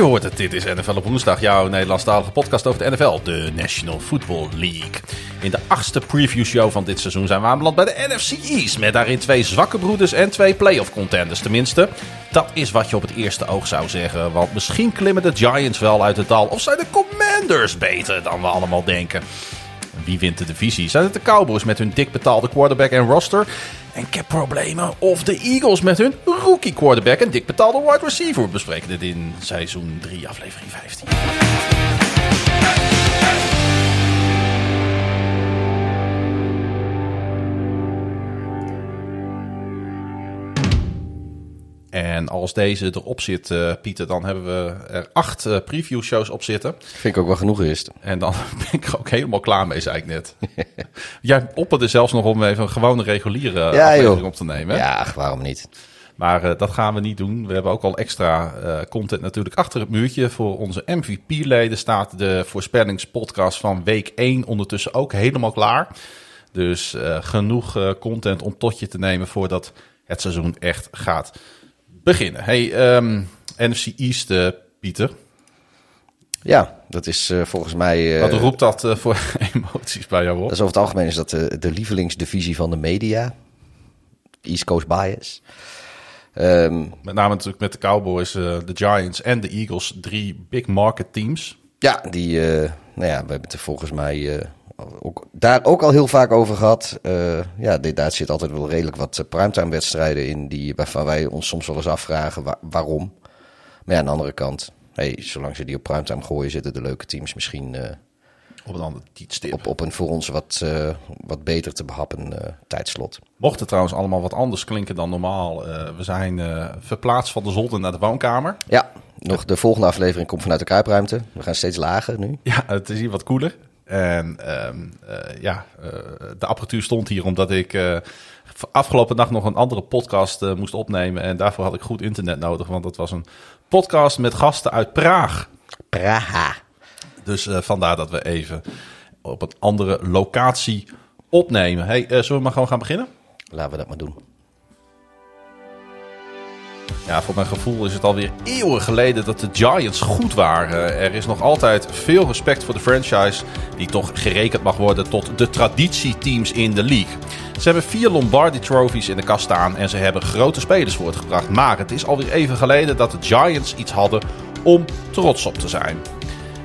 U hoort het, dit is NFL op woensdag, jouw Nederlandstalige podcast over de NFL, de National Football League. In de achtste preview show van dit seizoen zijn we aanbeland bij de NFC East, met daarin twee zwakke broeders en twee playoff contenders. Tenminste, dat is wat je op het eerste oog zou zeggen, want misschien klimmen de Giants wel uit het dal, of zijn de Commanders beter dan we allemaal denken. Wie wint de divisie? Zijn het de Cowboys met hun dik betaalde quarterback en roster? En cap-problemen? Of de Eagles met hun rookie quarterback en dik betaalde wide receiver? We bespreken dit in seizoen 3, aflevering 15. En als deze erop zit, eh, Pieter, dan hebben we er acht eh, preview shows op zitten. Vind ik ook wel genoeg eerst. En dan ben ik er ook helemaal klaar mee, zei ik net. Jij opperde zelfs nog om even een gewone reguliere Ja, aflevering joh. op te nemen. hè? Ja, waarom niet? Maar eh, dat gaan we niet doen. We hebben ook al extra content natuurlijk achter het muurtje. Voor onze MVP-leden staat de voorspellingspodcast van week 1 ondertussen ook helemaal klaar. Dus genoeg content om tot je te nemen voordat het seizoen echt gaat beginnen. Hey, ehm, NFC East, eh, Pieter. Ja, dat is eh, volgens mij... eh, Wat roept dat voor emoties bij jou op? dat is over het algemeen is dat de, de lievelingsdivisie van de media. East Coast bias. Ehm, Met name natuurlijk met de Cowboys, de Giants en de Eagles. Drie big market teams. ja, die, nou ja, we hebben het er volgens mij ook, daar ook al heel vaak over gehad. Eh, ja, dit, daar zit altijd wel redelijk wat eh, primetime wedstrijden in, die, waarvan wij ons soms wel eens afvragen wa- waarom. Maar ja, aan de andere kant, hey, zolang ze die op primetime gooien, zitten de leuke teams misschien eh, Op een ander op, op een voor ons wat, eh, wat beter te behappen eh, tijdslot. Mocht het trouwens allemaal wat anders klinken dan normaal. eh, we zijn eh, verplaatst van de zolder naar de woonkamer. Ja, nog de volgende aflevering komt vanuit de kruipruimte. We gaan steeds lager nu. Ja, het is hier wat koeler. En ehm, eh, ja, eh, de apparatuur stond hier omdat ik eh, afgelopen nacht nog een andere podcast moest opnemen. En daarvoor had ik goed internet nodig, want dat was een podcast met gasten uit Praag. Praha. Dus vandaar dat we even op een andere locatie opnemen. Hey, zullen we maar gewoon gaan beginnen? Laten we dat maar doen. Ja, voor mijn gevoel is het alweer eeuwen geleden dat de Giants goed waren. Er is nog altijd veel respect voor de franchise, die toch gerekend mag worden tot de traditieteams in de league. Ze hebben vier Lombardi trophies in de kast staan en ze hebben grote spelers voortgebracht. Maar het is alweer even geleden dat de Giants iets hadden om trots op te zijn.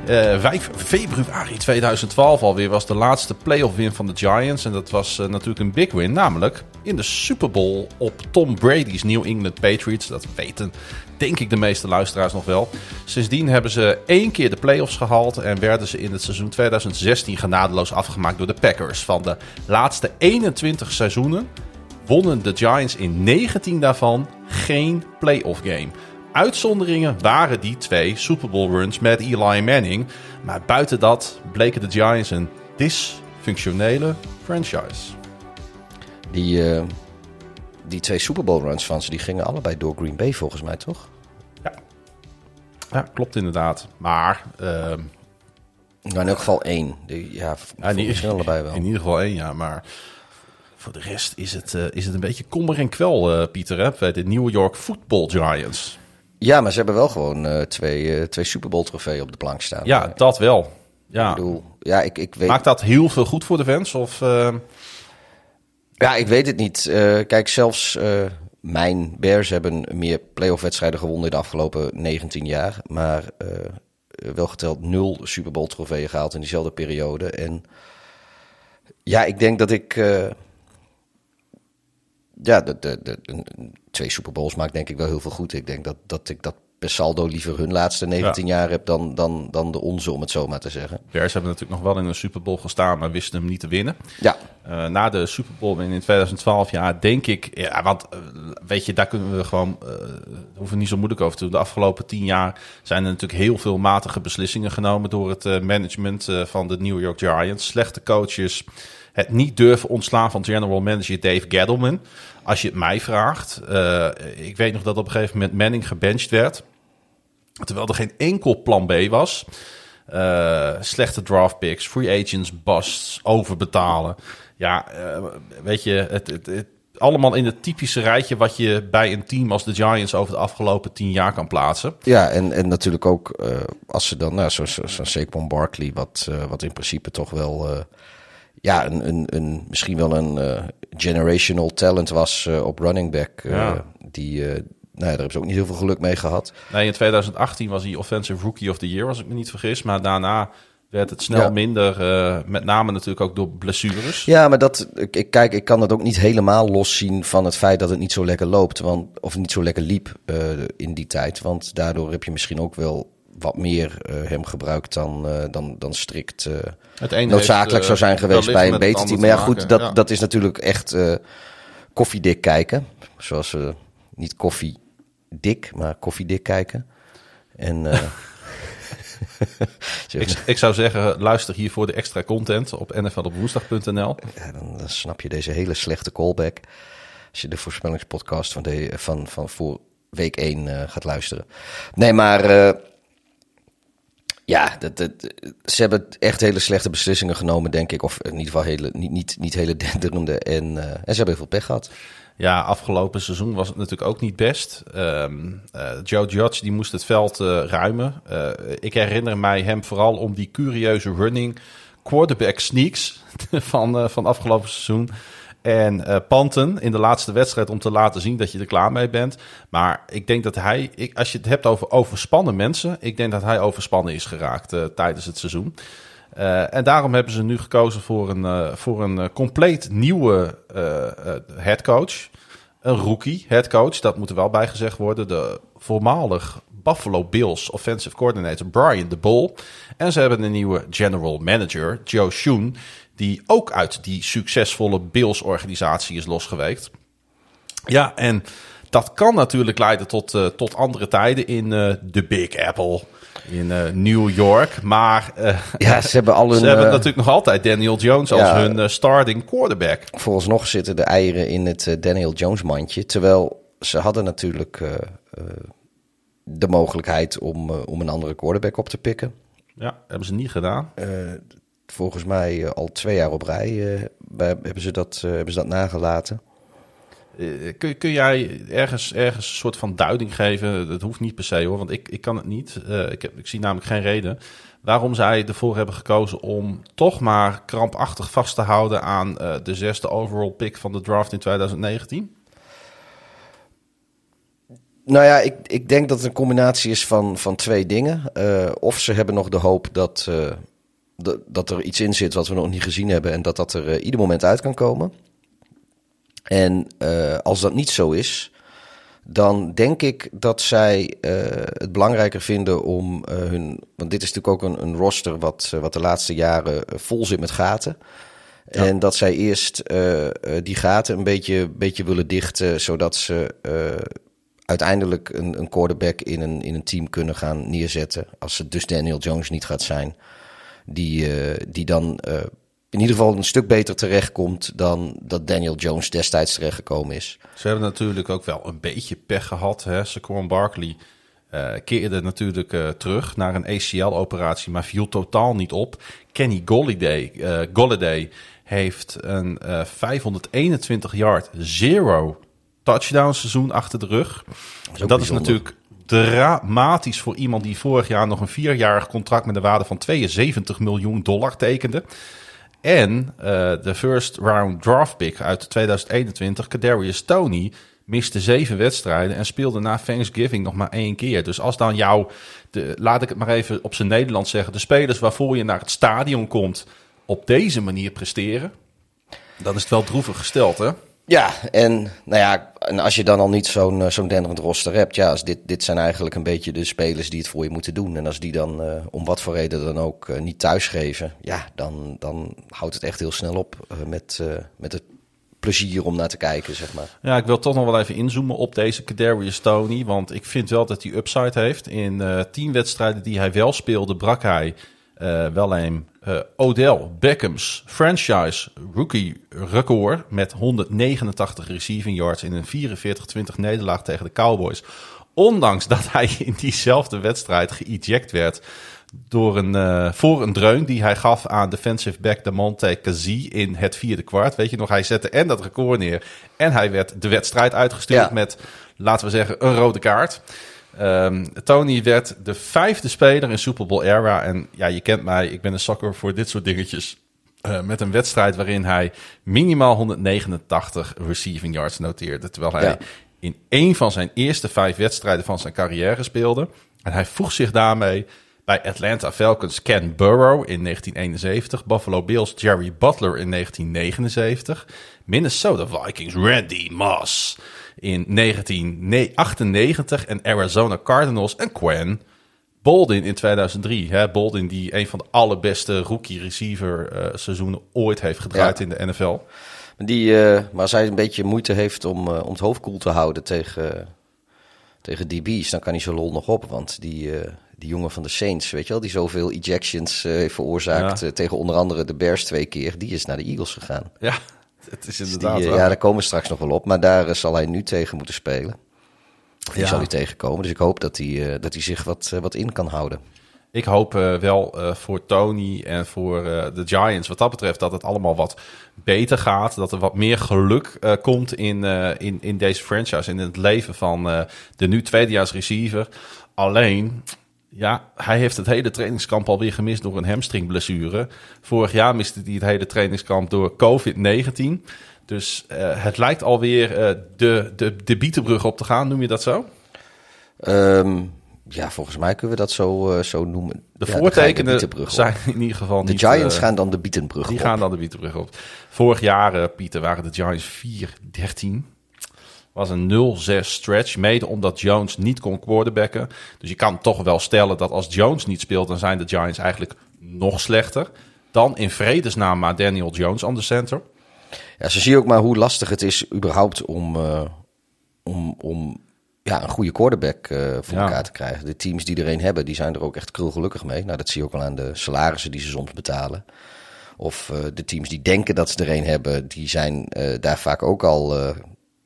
Eh 5 februari 2012 alweer was de laatste playoff win van de Giants. En dat was eh, natuurlijk een big win, namelijk in de Super Bowl op Tom Brady's New England Patriots. Dat weten denk ik de meeste luisteraars nog wel. Sindsdien hebben ze één keer de playoffs gehaald en werden ze in het seizoen 2016 genadeloos afgemaakt door de Packers. Van de laatste 21 seizoenen wonnen de Giants in 19 daarvan geen playoff game. Uitzonderingen waren die twee Super Bowl runs met Eli Manning. Maar buiten dat bleken de Giants een dysfunctionele franchise. Die, eh, die twee Super Bowl runs van ze, die gingen allebei door Green Bay volgens mij, toch? Ja, ja klopt inderdaad. Maar ehm, Nou, in elk geval één. Die, ja, ja, ja, misschien allebei wel. in ieder geval één jaar. Maar voor de rest is het, eh, is het een beetje kommer en kwel, eh, Pieter. Hè? Bij de New York Football Giants. Ja, maar ze hebben wel gewoon twee, twee Super Bowl trofeeën op de plank staan. Ja, dat wel. Ja. Ik bedoel, ja, ik, ik weet... Maakt dat heel veel goed voor de fans? Of, Ja, ik weet het niet. Eh, kijk, zelfs eh, mijn Bears hebben meer playoff wedstrijden gewonnen in de afgelopen 19 jaar. Maar eh, wel geteld nul Super Bowl trofeeën gehaald in diezelfde periode. En ja, ik denk dat ik... ja, de, de, de- twee Super Bowls maakt denk ik wel heel veel goed. Ik denk dat, dat ik dat per saldo liever hun laatste 19 jaar heb dan, dan, dan de onze, om het zo maar te zeggen. Bears hebben natuurlijk nog wel in een Super Bowl gestaan, maar wisten hem niet te winnen. Ja, Eh, na de Super Bowl in 2012, ja, denk ik, ja, want eh, weet je, daar kunnen we gewoon, daar hoeven we niet zo moeilijk over te doen. De afgelopen tien jaar zijn er natuurlijk heel veel matige beslissingen genomen door het management van de New York Giants. Slechte coaches, het niet durven ontslaan van general manager Dave Gettleman. Als je het mij vraagt, ik weet nog dat op een gegeven moment Manning gebenched werd. Terwijl er geen enkel plan B was. Uh, slechte draft picks, free agents, busts, overbetalen. Ja, uh, weet je, het, het, het, allemaal in het typische rijtje wat je bij een team als de Giants over de afgelopen tien jaar kan plaatsen. Ja, en, en natuurlijk ook uh, als ze dan, nou, zo'n zo, zo Saquon Barkley, wat, wat in principe toch wel ja, een, een, een, misschien wel een generational talent was op running back. Ja. Die, nou ja, daar hebben ze ook niet heel veel geluk mee gehad. Nee, in 2018 was hij Offensive Rookie of the Year, als ik me niet vergis. Maar daarna werd het snel minder. Uh, met name natuurlijk ook door blessures. Ja, maar dat, ik, kijk, ik kan dat ook niet helemaal loszien van het feit dat het niet zo lekker loopt. Want, of niet zo lekker liep uh, in die tijd. Want daardoor heb je misschien ook wel wat meer uh, hem gebruikt dan, dan, dan strikt noodzakelijk heeft, zou zijn geweest bij een beter team. Maar ja, goed, dat, ja. dat is natuurlijk echt koffiedik kijken. Zoals niet koffiedik, maar koffiedik kijken. En ik, ik, zou zeggen, luister hiervoor de extra content op nflopwoensdag.nl. Ja, dan, dan, snap je deze hele slechte callback. Als je de voorspellingspodcast van, de, van, van voor week 1 uh, gaat luisteren. Nee, maar uh, ja, dat, dat, ze hebben echt hele slechte beslissingen genomen, denk ik. Of in ieder geval hele, niet, niet, niet hele denderende. En, uh, en ze hebben heel veel pech gehad. Ja, afgelopen seizoen was het natuurlijk ook niet best. Um, uh, Joe Judge die moest het veld uh, ruimen. Uh, ik herinner mij hem vooral om die curieuze running quarterback sneaks van, van afgelopen seizoen. En panten in de laatste wedstrijd om te laten zien dat je er klaar mee bent. Maar ik denk dat hij, ik, als je het hebt over overspannen mensen, ik denk dat hij overspannen is geraakt tijdens het seizoen. Uh, en daarom hebben ze nu gekozen voor een, uh, voor een uh, compleet nieuwe headcoach. Een rookie headcoach, dat moet er wel bijgezegd worden. De voormalig Buffalo Bills offensive coordinator Brian de Bull. En ze hebben een nieuwe general manager, Joe Schoen. Die ook uit die succesvolle Bills organisatie is losgeweekt. Ja, en dat kan natuurlijk leiden tot, tot andere tijden in de Big Apple in uh, New York. Maar uh, ja, ze hebben, al hun, ze hebben uh, natuurlijk nog altijd Daniel Jones als ja, hun starting quarterback. Vooralsnog zitten de eieren in het Daniel Jones mandje. Terwijl ze hadden natuurlijk de mogelijkheid om, om een andere quarterback op te pikken. Ja, hebben ze niet gedaan. volgens mij al twee jaar op rij hebben, ze dat, hebben ze dat nagelaten. Uh, kun, kun jij ergens, ergens een soort van duiding geven? Dat hoeft niet per se hoor, want ik, ik kan het niet. Uh, ik, heb, ik zie namelijk geen reden waarom zij ervoor hebben gekozen om toch maar krampachtig vast te houden aan uh, de zesde overall pick van de draft in 2019. Nou ja, ik, ik denk dat het een combinatie is van, van twee dingen. of ze hebben nog de hoop dat, dat er iets in zit wat we nog niet gezien hebben en dat dat er ieder moment uit kan komen. En uh, als dat niet zo is, dan denk ik dat zij uh, het belangrijker vinden om uh, hun. Want dit is natuurlijk ook een, een roster wat, wat de laatste jaren vol zit met gaten. Ja. En dat zij eerst die gaten een beetje, beetje willen dichten, zodat ze uiteindelijk een, een quarterback in een, in een team kunnen gaan neerzetten. Als het dus Daniel Jones niet gaat zijn. Die, die dan in ieder geval een stuk beter terechtkomt dan dat Daniel Jones destijds terechtgekomen is. Ze hebben natuurlijk ook wel een beetje pech gehad. Hè? Saquon Barkley uh, keerde natuurlijk uh, terug naar een ACL-operatie, maar viel totaal niet op. Kenny uh, Golladay heeft een 521 yard, zero touchdown seizoen achter de rug. Dat is, dat is natuurlijk dramatisch voor iemand die vorig jaar nog een vierjarig contract met een waarde van 72 miljoen dollar tekende. En uh, de first round draft pick uit 2021, Kadarius Tony, miste zeven wedstrijden en speelde na Thanksgiving nog maar één keer. Dus als dan jou, de, laat ik het maar even op zijn Nederlands zeggen, de spelers waarvoor je naar het stadion komt op deze manier presteren, dan is het wel droevig gesteld, hè? Ja, en nou ja, en als je dan al niet zo'n uh, zo'n denderend roster hebt, ja, als dit, dit zijn eigenlijk een beetje de spelers die het voor je moeten doen. En als die dan uh, om wat voor reden dan ook uh, niet thuisgeven, ja, dan, dan houdt het echt heel snel op met, met het plezier om naar te kijken, zeg maar. Ja, ik wil toch nog wel even inzoomen op deze Kadarius Tony, want ik vind wel dat hij upside heeft. In tien wedstrijden die hij wel speelde, brak hij wel een uh, Odell Beckham's franchise rookie record met 189 receiving yards in een 44-20 nederlaag tegen de Cowboys. Ondanks dat hij in diezelfde wedstrijd geëject werd door een, uh, voor een dreun die hij gaf aan defensive back de Monte Kazi in het vierde kwart. Weet je nog, hij zette en dat record neer en hij werd de wedstrijd uitgestuurd ja. met, laten we zeggen, een rode kaart. Um, Tony werd de vijfde speler in Super Bowl era. En ja, je kent mij, ik ben een sokker voor dit soort dingetjes. Uh, met een wedstrijd waarin hij minimaal 189 receiving yards noteerde. Terwijl hij ja. in één van zijn eerste vijf wedstrijden van zijn carrière speelde. En hij voegt zich daarmee bij Atlanta Falcons Ken Burrow in 1971, Buffalo Bills Jerry Butler in 1979, Minnesota Vikings Randy Moss in 1998 en Arizona Cardinals en Quen Boldin in 2003. Hè? Boldin die een van de allerbeste rookie receiver uh, seizoenen ooit heeft gedraaid in de NFL. Die, uh, maar als hij een beetje moeite heeft om, uh, om het hoofd koel te houden tegen, tegen DB's, dan kan hij zo lol nog op. Want die, die jongen van de Saints, weet je wel, die zoveel ejections heeft veroorzaakt tegen onder andere de Bears twee keer, die is naar de Eagles gegaan. Ja, het is Dus inderdaad die, waar. ja, daar komen we straks nog wel op. Maar daar eh, zal hij nu tegen moeten spelen. Die Ja. zal hij tegenkomen. Dus ik hoop dat hij, eh, dat hij zich wat, eh, wat in kan houden. Ik hoop eh, wel eh, voor Tony en voor eh, de Giants wat dat betreft dat het allemaal wat beter gaat. Dat er wat meer geluk eh, komt in, eh, in, in deze franchise in het leven van eh, de nu tweedejaars receiver. Alleen, ja, hij heeft het hele trainingskamp alweer gemist door een hamstringblessure. Vorig jaar miste hij het hele trainingskamp door COVID-19. Dus eh, het lijkt alweer eh, de, de, de bietenbrug op te gaan, noem je dat zo? Ehm, ja, volgens mij kunnen we dat zo, eh, zo noemen. De Ja, voortekenen zijn in ieder geval De niet... Giants eh, gaan dan de Bietenbrug Die op. gaan dan de bietenbrug op. Vorig jaar, Pieter, waren de Giants 4-13. Was een 0-6 stretch. Mede omdat Jones niet kon quarterbacken. Dus je kan toch wel stellen dat als Jones niet speelt... dan zijn de Giants eigenlijk nog slechter. Dan in vredesnaam maar Daniel Jones aan de center. Ja, zo zie je ook maar hoe lastig het is überhaupt om, eh, om, om ja, een goede quarterback eh, voor Ja. elkaar te krijgen. De teams die er een hebben, die zijn er ook echt krulgelukkig mee. Nou, dat zie je ook al aan de salarissen die ze soms betalen. Of eh, de teams die denken dat ze er een hebben, die zijn daar vaak ook al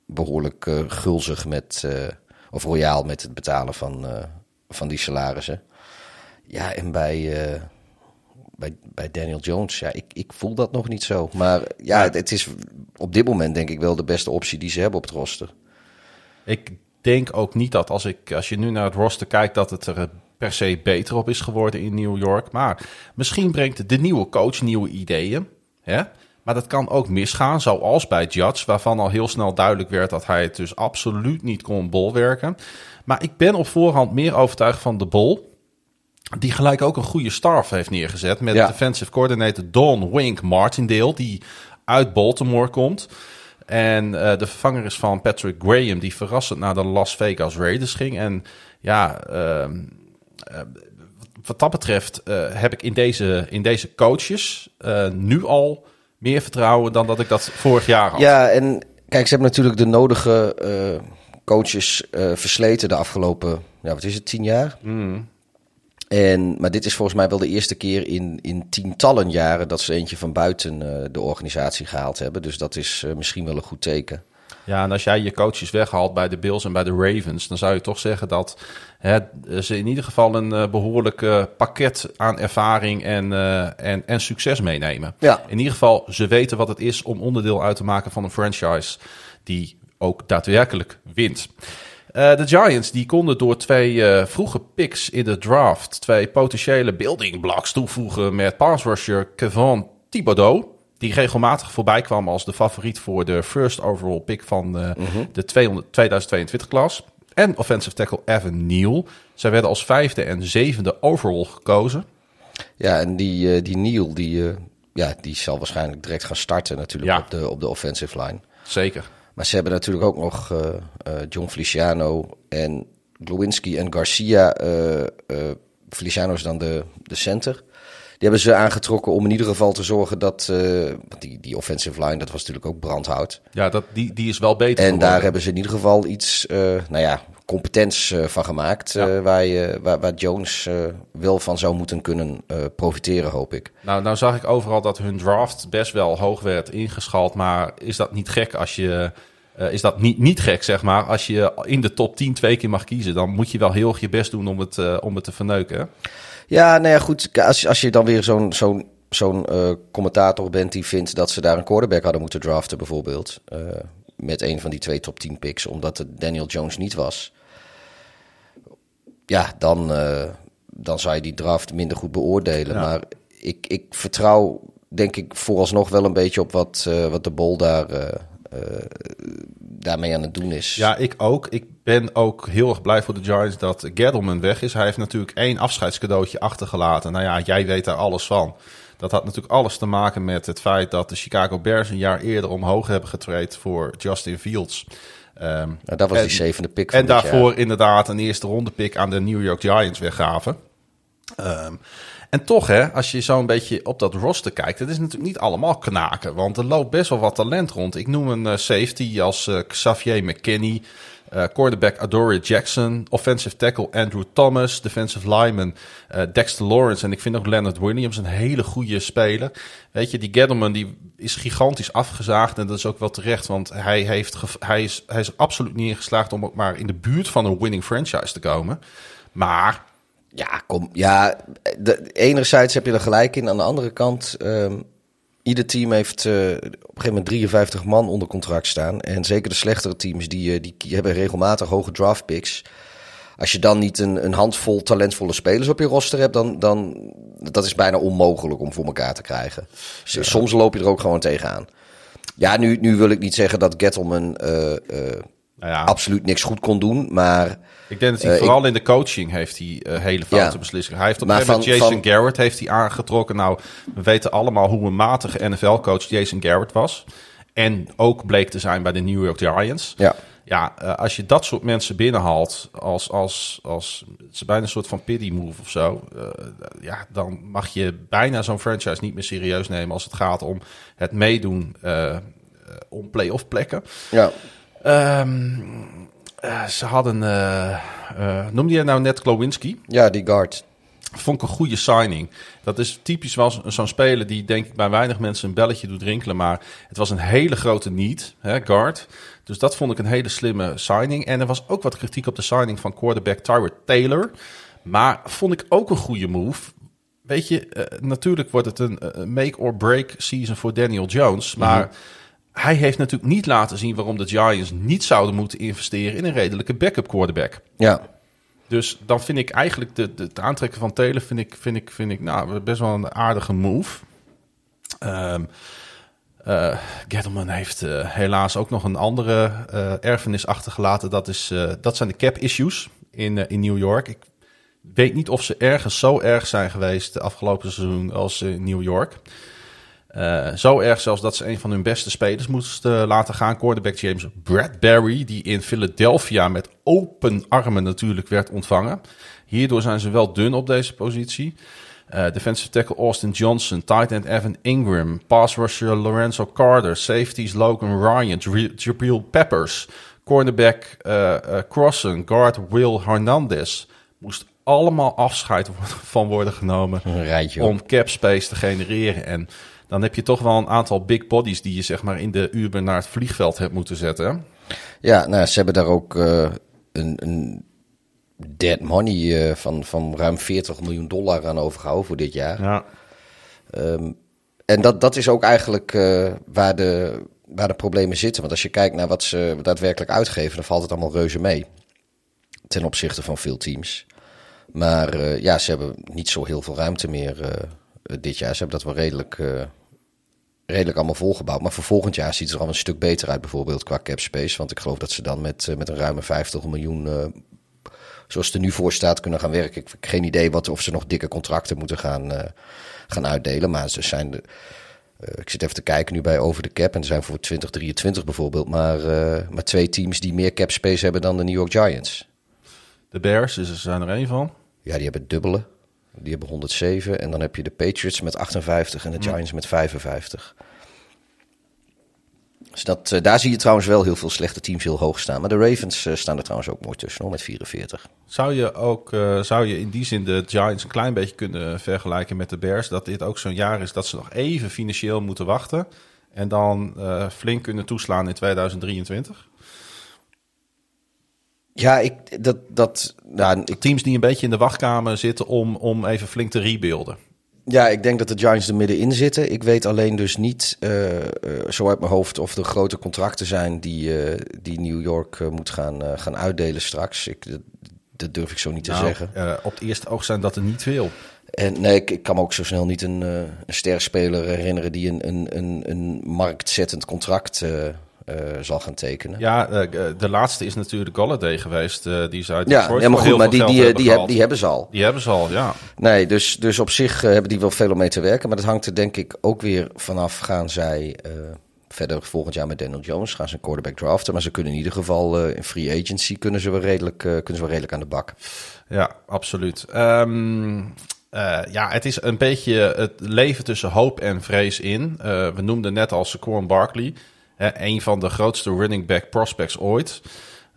behoorlijk eh, gulzig met, eh, of royaal met het betalen van, eh, van die salarissen. Ja, en bij, bij, bij Daniel Jones, ja, ik, ik voel dat nog niet zo. Maar ja, het, het is op dit moment denk ik wel de beste optie die ze hebben op het roster. Ik denk ook niet dat als, ik, als je nu naar het roster kijkt... dat het er per se beter op is geworden in New York. Maar misschien brengt de nieuwe coach nieuwe ideeën. Hè? Maar dat kan ook misgaan, zoals bij Judge... waarvan al heel snel duidelijk werd dat hij het dus absoluut niet kon bolwerken. Maar ik ben op voorhand meer overtuigd van de bol... Die gelijk ook een goede staff heeft neergezet met Ja. defensive coordinator Don Wink Martindale, die uit Baltimore komt. En eh, de vervanger is van Patrick Graham, die verrassend naar de Las Vegas Raiders ging. En ja, ehm, eh, wat dat betreft eh, heb ik in deze, in deze coaches nu al meer vertrouwen dan dat ik dat vorig jaar had. Ja, en kijk, ze hebben natuurlijk de nodige eh, coaches eh, versleten de afgelopen, ja, wat is het, tien jaar? En, maar dit is volgens mij wel de eerste keer in, in tientallen jaren dat ze eentje van buiten eh, de organisatie gehaald hebben. Dus dat is misschien wel een goed teken. Ja, en als jij je coaches weghaalt bij de Bills en bij de Ravens, dan zou je toch zeggen dat hè, ze in ieder geval een eh, behoorlijk eh, pakket aan ervaring en, eh, en, en succes meenemen. Ja. In ieder geval, ze weten wat het is om onderdeel uit te maken van een franchise die ook daadwerkelijk wint. De Giants die konden door twee vroege picks in de draft twee potentiële building blocks toevoegen met pass rusher Kevon Thibodeau. Die regelmatig voorbij kwam als de favoriet voor de first overall pick van eh, de 200, 2022 klas. En offensive tackle Evan Neal. Zij werden als vijfde en zevende overall gekozen. Ja, en die, eh, die Neil, die, eh, ja, die zal waarschijnlijk direct gaan starten natuurlijk Ja. op, de, op de offensive line. Zeker. Maar ze hebben natuurlijk ook nog John Feliciano en Glowinski en Garcia. Feliciano is dan de, de center. Die hebben ze aangetrokken om in ieder geval te zorgen dat... eh, want die, die offensive line, dat was natuurlijk ook brandhout. Ja, dat, die, die is wel beter En geworden. daar hebben ze in ieder geval iets, eh, nou ja, competents eh, van gemaakt. Ja. waar, je, waar, waar Jones wel van zou moeten kunnen profiteren, hoop ik. Nou, nou zag ik overal dat hun draft best wel hoog werd ingeschat. Maar is dat niet gek als je. is dat niet, niet gek, zeg maar. Als je in de top 10 twee keer mag kiezen, dan moet je wel heel erg je best doen om het, om het te verneuken. hè? Ja, nou ja, goed. Als, als je dan weer zo'n zo'n zo'n eh, commentator bent die vindt dat ze daar een quarterback hadden moeten draften, bijvoorbeeld. eh, met een van die twee top 10 picks, omdat het Daniel Jones niet was. Ja, dan, eh, dan zou je die draft minder goed beoordelen. Ja. Maar ik, ik vertrouw, denk ik, vooralsnog wel een beetje op wat, wat de bol daar, eh, daarmee aan het doen is. Ja, ik ook. Ik ben ook heel erg blij voor de Giants dat Gettleman weg is. Hij heeft natuurlijk één afscheidscadeautje achtergelaten. Nou ja, jij weet daar alles van. Dat had natuurlijk alles te maken met het feit dat de Chicago Bears een jaar eerder omhoog hebben getraind voor Justin Fields. Ehm, Nou, dat was en- die zevende pick van en daarvoor jaar. inderdaad een eerste ronde pick aan de New York Giants weggaven. Ehm, en toch, hè, als je zo een beetje op dat roster kijkt, het is natuurlijk niet allemaal knaken. Want er loopt best wel wat talent rond. Ik noem een eh, safety als eh, Xavier McKinney, eh quarterback Adoree Jackson, offensive tackle Andrew Thomas, defensive lineman Dexter Lawrence. En ik vind ook Leonard Williams een hele goede speler. Weet je, die Gettleman die is gigantisch afgezaagd en dat is ook wel terecht. Want hij, heeft hij, is, hij is absoluut niet in geslaagd om ook maar in de buurt van een winning franchise te komen. Maar Ja, kom. Ja, de, enerzijds heb je er gelijk in. Aan de andere kant, ehm, ieder team heeft eh, op een gegeven moment 53 man onder contract staan. En zeker de slechtere teams, die, eh, die hebben regelmatig hoge draft picks. Als je dan niet een, een handvol talentvolle spelers op je roster hebt, dan, dan dat is bijna onmogelijk om voor elkaar te krijgen. Soms loop je er ook gewoon tegenaan. Ja, nu, nu wil ik niet zeggen dat Gettleman eh, eh, nou ja, absoluut niks goed kon doen, maar Ik denk dat hij Eh, vooral in de coaching heeft hij eh, hele foute Ja. beslissingen. Hij heeft op een gegeven moment van- Jason Garrett heeft hij aangetrokken. Nou, we weten allemaal hoe een matige NFL-coach Jason Garrett was. En ook bleek te zijn bij de New York Giants. ja. Ja, eh, als je dat soort mensen binnenhaalt als, als, als het is bijna een soort van pity move of zo. ja, dan mag je bijna zo'n franchise niet meer serieus nemen als het gaat om het meedoen om playoff plekken. ja. Ehm, eh, ze hadden, eh eh, noemde je nou net Klowinski? Ja, die guard. Vond ik een goede signing. Dat is typisch wel zo- zo'n speler die denk ik bij weinig mensen een belletje doet rinkelen. Maar het was een hele grote need, hè, guard. Dus dat vond ik een hele slimme signing. En er was ook wat kritiek op de signing van quarterback Tyrod Taylor. Maar vond ik ook een goede move. Weet je, natuurlijk wordt het een eh, make-or-break season voor Daniel Jones. Maar hij heeft natuurlijk niet laten zien waarom de Giants niet zouden moeten investeren in een redelijke backup quarterback. Ja. Dus dan vind ik eigenlijk de, de, het aantrekken van Taylor vind ik, vind ik, vind ik nou, best wel een aardige move. Eh, Gettleman heeft eh, helaas ook nog een andere eh, erfenis achtergelaten. Dat, is, dat zijn de cap issues in, in New York. Ik weet niet of ze ergens zo erg zijn geweest de afgelopen seizoen als in New York. Eh, zo erg zelfs dat ze een van hun beste spelers moesten laten gaan. Quarterback James Bradbury, die in Philadelphia met open armen natuurlijk werd ontvangen. Hierdoor zijn ze wel dun op deze positie. Eh, defensive tackle Austin Johnson, tight end Evan Ingram, pass rusher Lorenzo Carter, safeties Logan Ryan, Jabril Peppers, cornerback eh eh, Crossen, guard Will Hernandez. Moest allemaal afscheid van worden genomen om cap space te genereren. En dan heb je toch wel een aantal big bodies die je zeg maar in de Uber naar het vliegveld hebt moeten zetten. Ja, nou, ze hebben daar ook eh, een, een dead money eh, van, van ruim 40 miljoen dollar aan overgehouden voor dit jaar. Ja. Ehm, en dat, dat is ook eigenlijk eh, waar, de, waar de problemen zitten. Want als je kijkt naar wat ze daadwerkelijk uitgeven, dan valt het allemaal reuze mee. Ten opzichte van veel teams. Maar ja, ze hebben niet zo heel veel ruimte meer dit jaar. Ze hebben dat wel redelijk, redelijk allemaal volgebouwd. Maar voor volgend jaar ziet het er al een stuk beter uit, bijvoorbeeld qua cap space. Want ik geloof dat ze dan met, eh, met een ruime 50 miljoen, eh, zoals het er nu voor staat, kunnen gaan werken. Ik heb geen idee wat, of ze nog dikke contracten moeten gaan, eh, gaan uitdelen. Maar ze zijn de, ik zit even te kijken nu bij over de cap. En er zijn voor 2023 bijvoorbeeld maar, maar twee teams die meer cap space hebben dan de New York Giants. De Bears is er zijn er één van. Ja, die hebben dubbele. Die hebben 107. En dan heb je de Patriots met 58 en de Giants met 55. Dus dat, eh, daar zie je trouwens wel heel veel slechte teams heel hoog staan. Maar de Ravens eh, staan er trouwens ook mooi tussen, hoor, met 44. Zou je ook eh, zou je in die zin de Giants een klein beetje kunnen vergelijken met de Bears? Dat dit ook zo'n jaar is dat ze nog even financieel moeten wachten. En dan flink kunnen toeslaan in 2023? Ja, ik, dat, dat, nou, ik, Teams die een beetje in de wachtkamer zitten om, om even flink te rebuilden. ja, ik denk dat de Giants er middenin zitten. Ik weet alleen dus niet eh, eh, zo uit mijn hoofd of er grote contracten zijn die, eh, die New York moet gaan, gaan uitdelen straks. Ik, dat, durf ik zo niet te Nou, zeggen. op het eerste oog zijn dat er niet veel. En nee, ik, ik kan me ook zo snel niet een, een sterspeler herinneren die een, een, een, een marktzettend contract eh, eh, zal gaan tekenen. Ja, eh, de laatste is natuurlijk Galladay geweest. eh, die is uit Ja, Detroit goed, maar die, die, hebben die, heb- die hebben ze al. Die hebben ze al, ja. Nee, dus, dus op zich eh, hebben die wel veel om mee te werken. Maar dat hangt er denk ik ook weer vanaf. Gaan zij eh, verder volgend jaar met Daniel Jones? Gaan ze een quarterback draften? Maar ze kunnen in ieder geval eh, in free agency kunnen ze wel redelijk, eh, kunnen ze wel redelijk aan de bak. Ja, absoluut. Ehm, eh, ja, het is een beetje het leven tussen hoop en vrees in. Eh, we noemden net al Saquon Barkley. Een van de grootste running back prospects ooit.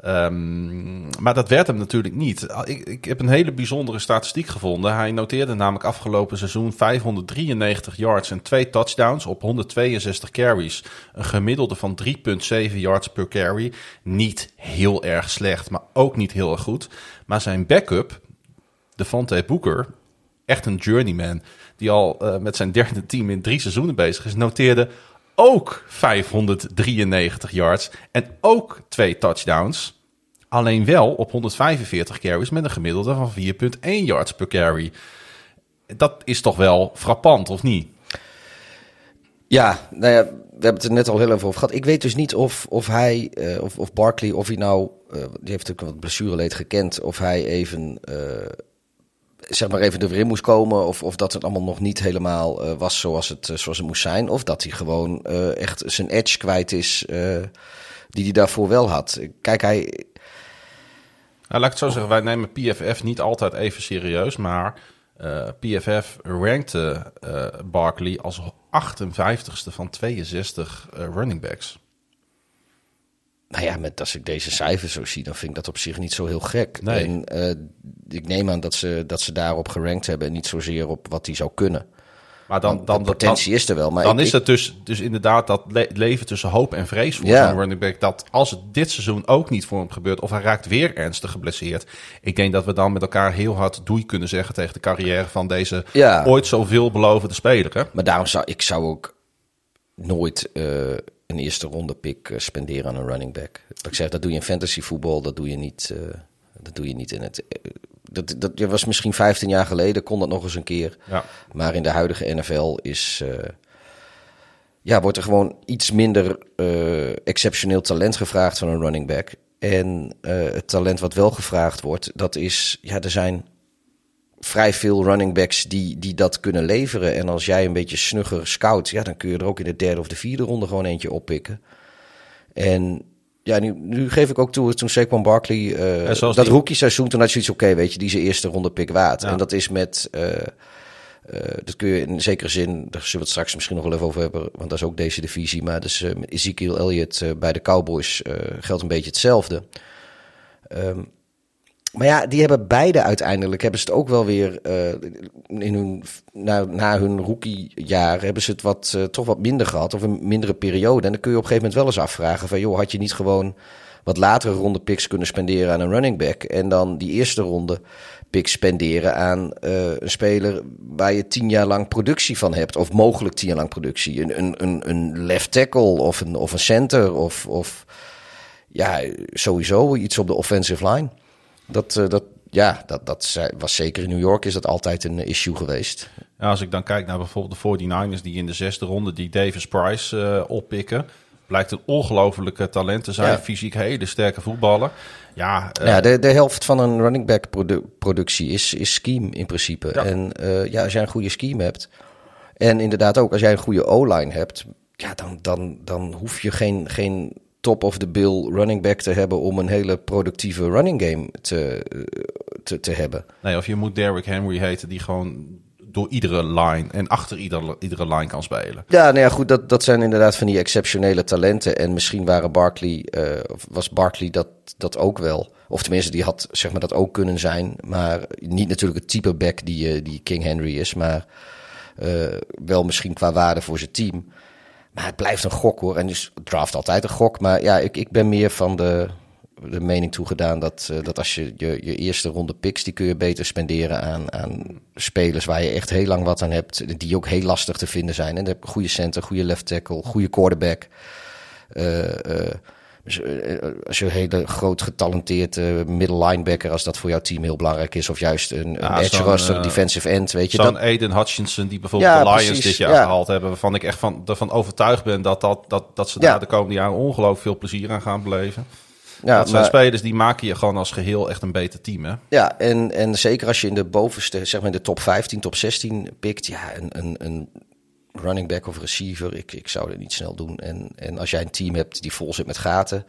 Ehm, maar dat werd hem natuurlijk niet. Ik, ik heb een hele bijzondere statistiek gevonden. Hij noteerde namelijk afgelopen seizoen 593 yards en twee touchdowns op 162 carries. Een gemiddelde van 3,7 yards per carry. Niet heel erg slecht, maar ook niet heel erg goed. Maar zijn backup, Devontae Booker, echt een journeyman, die al eh, met zijn derde team in drie seizoenen bezig is, noteerde ook 593 yards en ook twee touchdowns. Alleen wel op 145 carries met een gemiddelde van 4,1 yards per carry. Dat is toch wel frappant, of niet? Ja, nou ja, we hebben het er net al heel even over gehad. Ik weet dus niet of, of hij, eh, of, of Barkley, of hij nou, eh, die heeft natuurlijk wat blessureleed gekend, of hij even, eh, zeg maar even er weer in moest komen, of, of dat het allemaal nog niet helemaal eh, was zoals het, eh, zoals het moest zijn, of dat hij gewoon eh, echt zijn edge kwijt is, die hij daarvoor wel had. Kijk, hij, Nou, laat ik het zo zeggen, wij nemen PFF niet altijd even serieus, maar PFF rankte Barkley als 58ste van 62 eh, running backs. Nou ja, met, als ik deze cijfers zo zie, dan vind ik dat op zich niet zo heel gek. Nee. En eh, ik neem aan dat ze, dat ze daarop gerankt hebben en niet zozeer op wat hij zou kunnen. Maar dan, dan, de potentie is er wel. Maar dan ik- is het dus, dus inderdaad dat le- leven tussen hoop en vrees voor Ja. zo'n running back. Dat als het dit seizoen ook niet voor hem gebeurt, of hij raakt weer ernstig geblesseerd. Ik denk dat we dan met elkaar heel hard doei kunnen zeggen tegen de carrière van deze Ja. ooit zo veelbelovende speler. Hè? Maar daarom zou ik zou ook nooit eh, een eerste ronde pick eh, spenderen aan een running back. Wat ik zeg, dat doe je in fantasy voetbal, dat doe je niet, eh, dat doe je niet in het. eh, dat, dat was misschien 15 jaar geleden, kon dat nog eens een keer. Ja. Maar in de huidige NFL is. ja, wordt er gewoon iets minder exceptioneel talent gevraagd van een running back. En het talent wat wel gevraagd wordt, dat is. Ja, er zijn vrij veel running backs die, die dat kunnen leveren. En als jij een beetje snugger scout, ja, dan kun je er ook in de derde of de vierde ronde gewoon eentje oppikken. En ja, nu, nu geef ik ook toe, toen Saquon Barkley, eh, dat die- rookie seizoen, toen had je iets oké, weet je, die de eerste ronde pick waard. Ja. En dat is met, eh, dat kun je in zekere zin, daar zullen we het straks misschien nog wel even over hebben, want dat is ook deze divisie. Maar dus Ezekiel Elliott bij de Cowboys geldt een beetje hetzelfde. Ehm, maar ja, die hebben beide uiteindelijk, hebben ze het ook wel weer eh, in hun, na, na hun rookiejaar, hebben ze het wat, eh, toch wat minder gehad, of een mindere periode. En dan kun je op een gegeven moment wel eens afvragen van, joh, had je niet gewoon wat latere ronde picks kunnen spenderen aan een running back en dan die eerste ronde picks spenderen aan eh, een speler waar je tien jaar lang productie van hebt, of mogelijk tien jaar lang productie. Een, een, een, een left tackle of een, of een center of, of ja, sowieso iets op de offensive line. Dat, eh, dat, ja, dat, dat was zeker in New York is dat altijd een issue geweest. Ja, als ik dan kijk naar bijvoorbeeld de 49ers die in de zesde ronde die Davis Price eh, oppikken. Blijkt een ongelofelijke talent te zijn. Ja. Fysiek hele sterke voetballer. Ja, eh, ja, de, de helft van een running back produ- productie is, is scheme in principe. Ja. En eh, ja, als jij een goede scheme hebt. En inderdaad ook als jij een goede O-line hebt. Ja, dan, dan, dan hoef je geen, geen top of the bill running back te hebben om een hele productieve running game te, eh, te, te hebben. nee, of je moet Derrick Henry heten die gewoon door iedere line en achter iedere, iedere line kan spelen. Ja, nou ja, goed, dat, dat zijn inderdaad van die exceptionele talenten. En misschien waren Barkley, eh, was Barkley dat, dat ook wel. Of tenminste, die had zeg maar, dat ook kunnen zijn. Maar niet natuurlijk het type back die, eh, die King Henry is. Maar wel misschien qua waarde voor zijn team. Maar het blijft een gok hoor. En dus draft altijd een gok. Maar ja, ik, ik ben meer van de, de mening toegedaan dat, uh, dat als je, je je eerste ronde picks, die kun je beter spenderen aan, aan spelers waar je echt heel lang wat aan hebt, die ook heel lastig te vinden zijn. En dan heb je goede center, goede left tackle, goede quarterback. Uh, als je een hele groot getalenteerd uh, middle linebacker, als dat voor jouw team heel belangrijk is, of juist een, ja, een edge rusher, uh, defensive end, weet je. Zo'n Aiden Hutchinson, die bijvoorbeeld ja, de Lions precies, dit jaar ja. gehaald hebben, waarvan ik echt van, ervan overtuigd ben dat, dat, dat, dat ze daar de komende jaren ongelooflijk veel plezier aan gaan beleven. Ja, dat zijn maar, spelers die maken je gewoon als geheel echt een beter team, hè? Ja, en, en zeker als je in de bovenste, zeg maar in de top 15, top 16 pikt, ja, een, een, een running back of receiver, ik, ik zou dat niet snel doen. En, en als jij een team hebt die vol zit met gaten,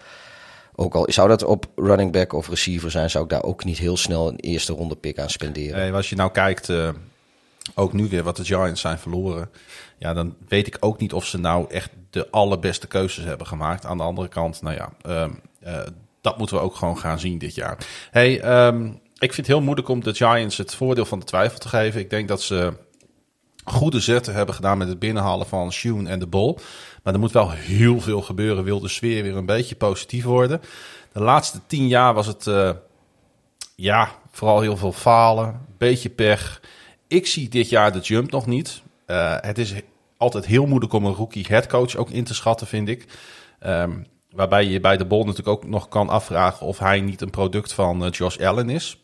ook al zou dat op running back of receiver zijn, zou ik daar ook niet heel snel een eerste ronde pick aan spenderen. Hey, als je nou kijkt, uh, ook nu weer wat de Giants zijn verloren, ja, dan weet ik ook niet of ze nou echt de allerbeste keuzes hebben gemaakt. Aan de andere kant, nou ja, uh, uh, dat moeten we ook gewoon gaan zien dit jaar. Hey, um, ik vind het heel moeilijk om de Giants het voordeel van de twijfel te geven. Ik denk dat ze goede zetten hebben gedaan met het binnenhalen van Shun en de Bol. Maar er moet wel heel veel gebeuren, wil de sfeer weer een beetje positief worden. De laatste tien jaar was het, uh, ja, vooral heel veel falen, beetje pech. Ik zie dit jaar de jump nog niet. Uh, het is altijd heel moeilijk om een rookie headcoach ook in te schatten, vind ik. Um, waarbij je bij de Bol natuurlijk ook nog kan afvragen of hij niet een product van uh, Josh Allen is.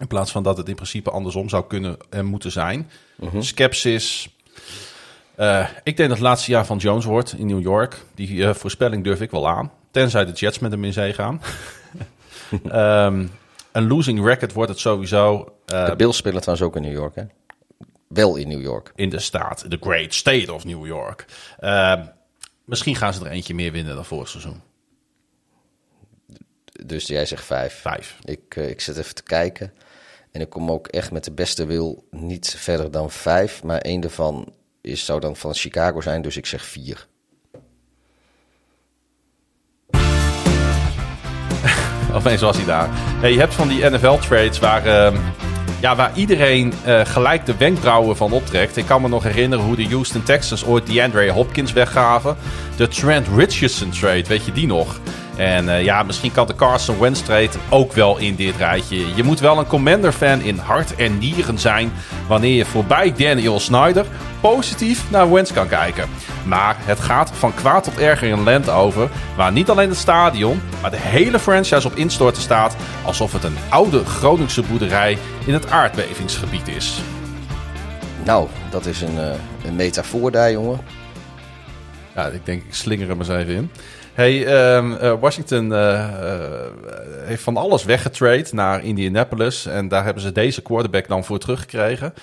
In plaats van dat het in principe andersom zou kunnen en moeten zijn. Uh -huh. Skepsis. Uh, ik denk dat het laatste jaar van Jones wordt in New York. Die uh, voorspelling durf ik wel aan. Tenzij de Jets met hem in zee gaan. um, een losing record wordt het sowieso. De Bills spelen trouwens ook in New York, hè? Wel in New York. In de staat, the great state of New York. Uh, misschien gaan ze er eentje meer winnen dan vorig seizoen. Dus jij zegt vijf. Vijf. Ik, ik zit even te kijken. En ik kom ook echt met de beste wil niet verder dan vijf. Maar één daarvan is, zou dan van Chicago zijn, dus ik zeg vier. Opeens was hij daar. Hey, je hebt van die NFL-trades waar, uh, ja, waar iedereen uh, gelijk de wenkbrauwen van optrekt. Ik kan me nog herinneren hoe de Houston Texans ooit DeAndre Hopkins weggaven. De Trent Richardson trade, weet je die nog? En uh, ja, misschien kan de Carson Wentz trade ook wel in dit rijtje. Je moet wel een Commander-fan in hart en nieren zijn... wanneer je voorbij Daniel Snyder positief naar Wentz kan kijken. Maar het gaat van kwaad tot erger in land over... waar niet alleen het stadion, maar de hele franchise op instorten staat... alsof het een oude Groningse boerderij in het aardbevingsgebied is. Nou, dat is een, uh, een metafoor daar, jongen. Ja, ik denk, ik slinger hem eens even in. Hey, um, uh, Washington uh, uh, heeft van alles weggetrade naar Indianapolis. En daar hebben ze deze quarterback dan voor teruggekregen.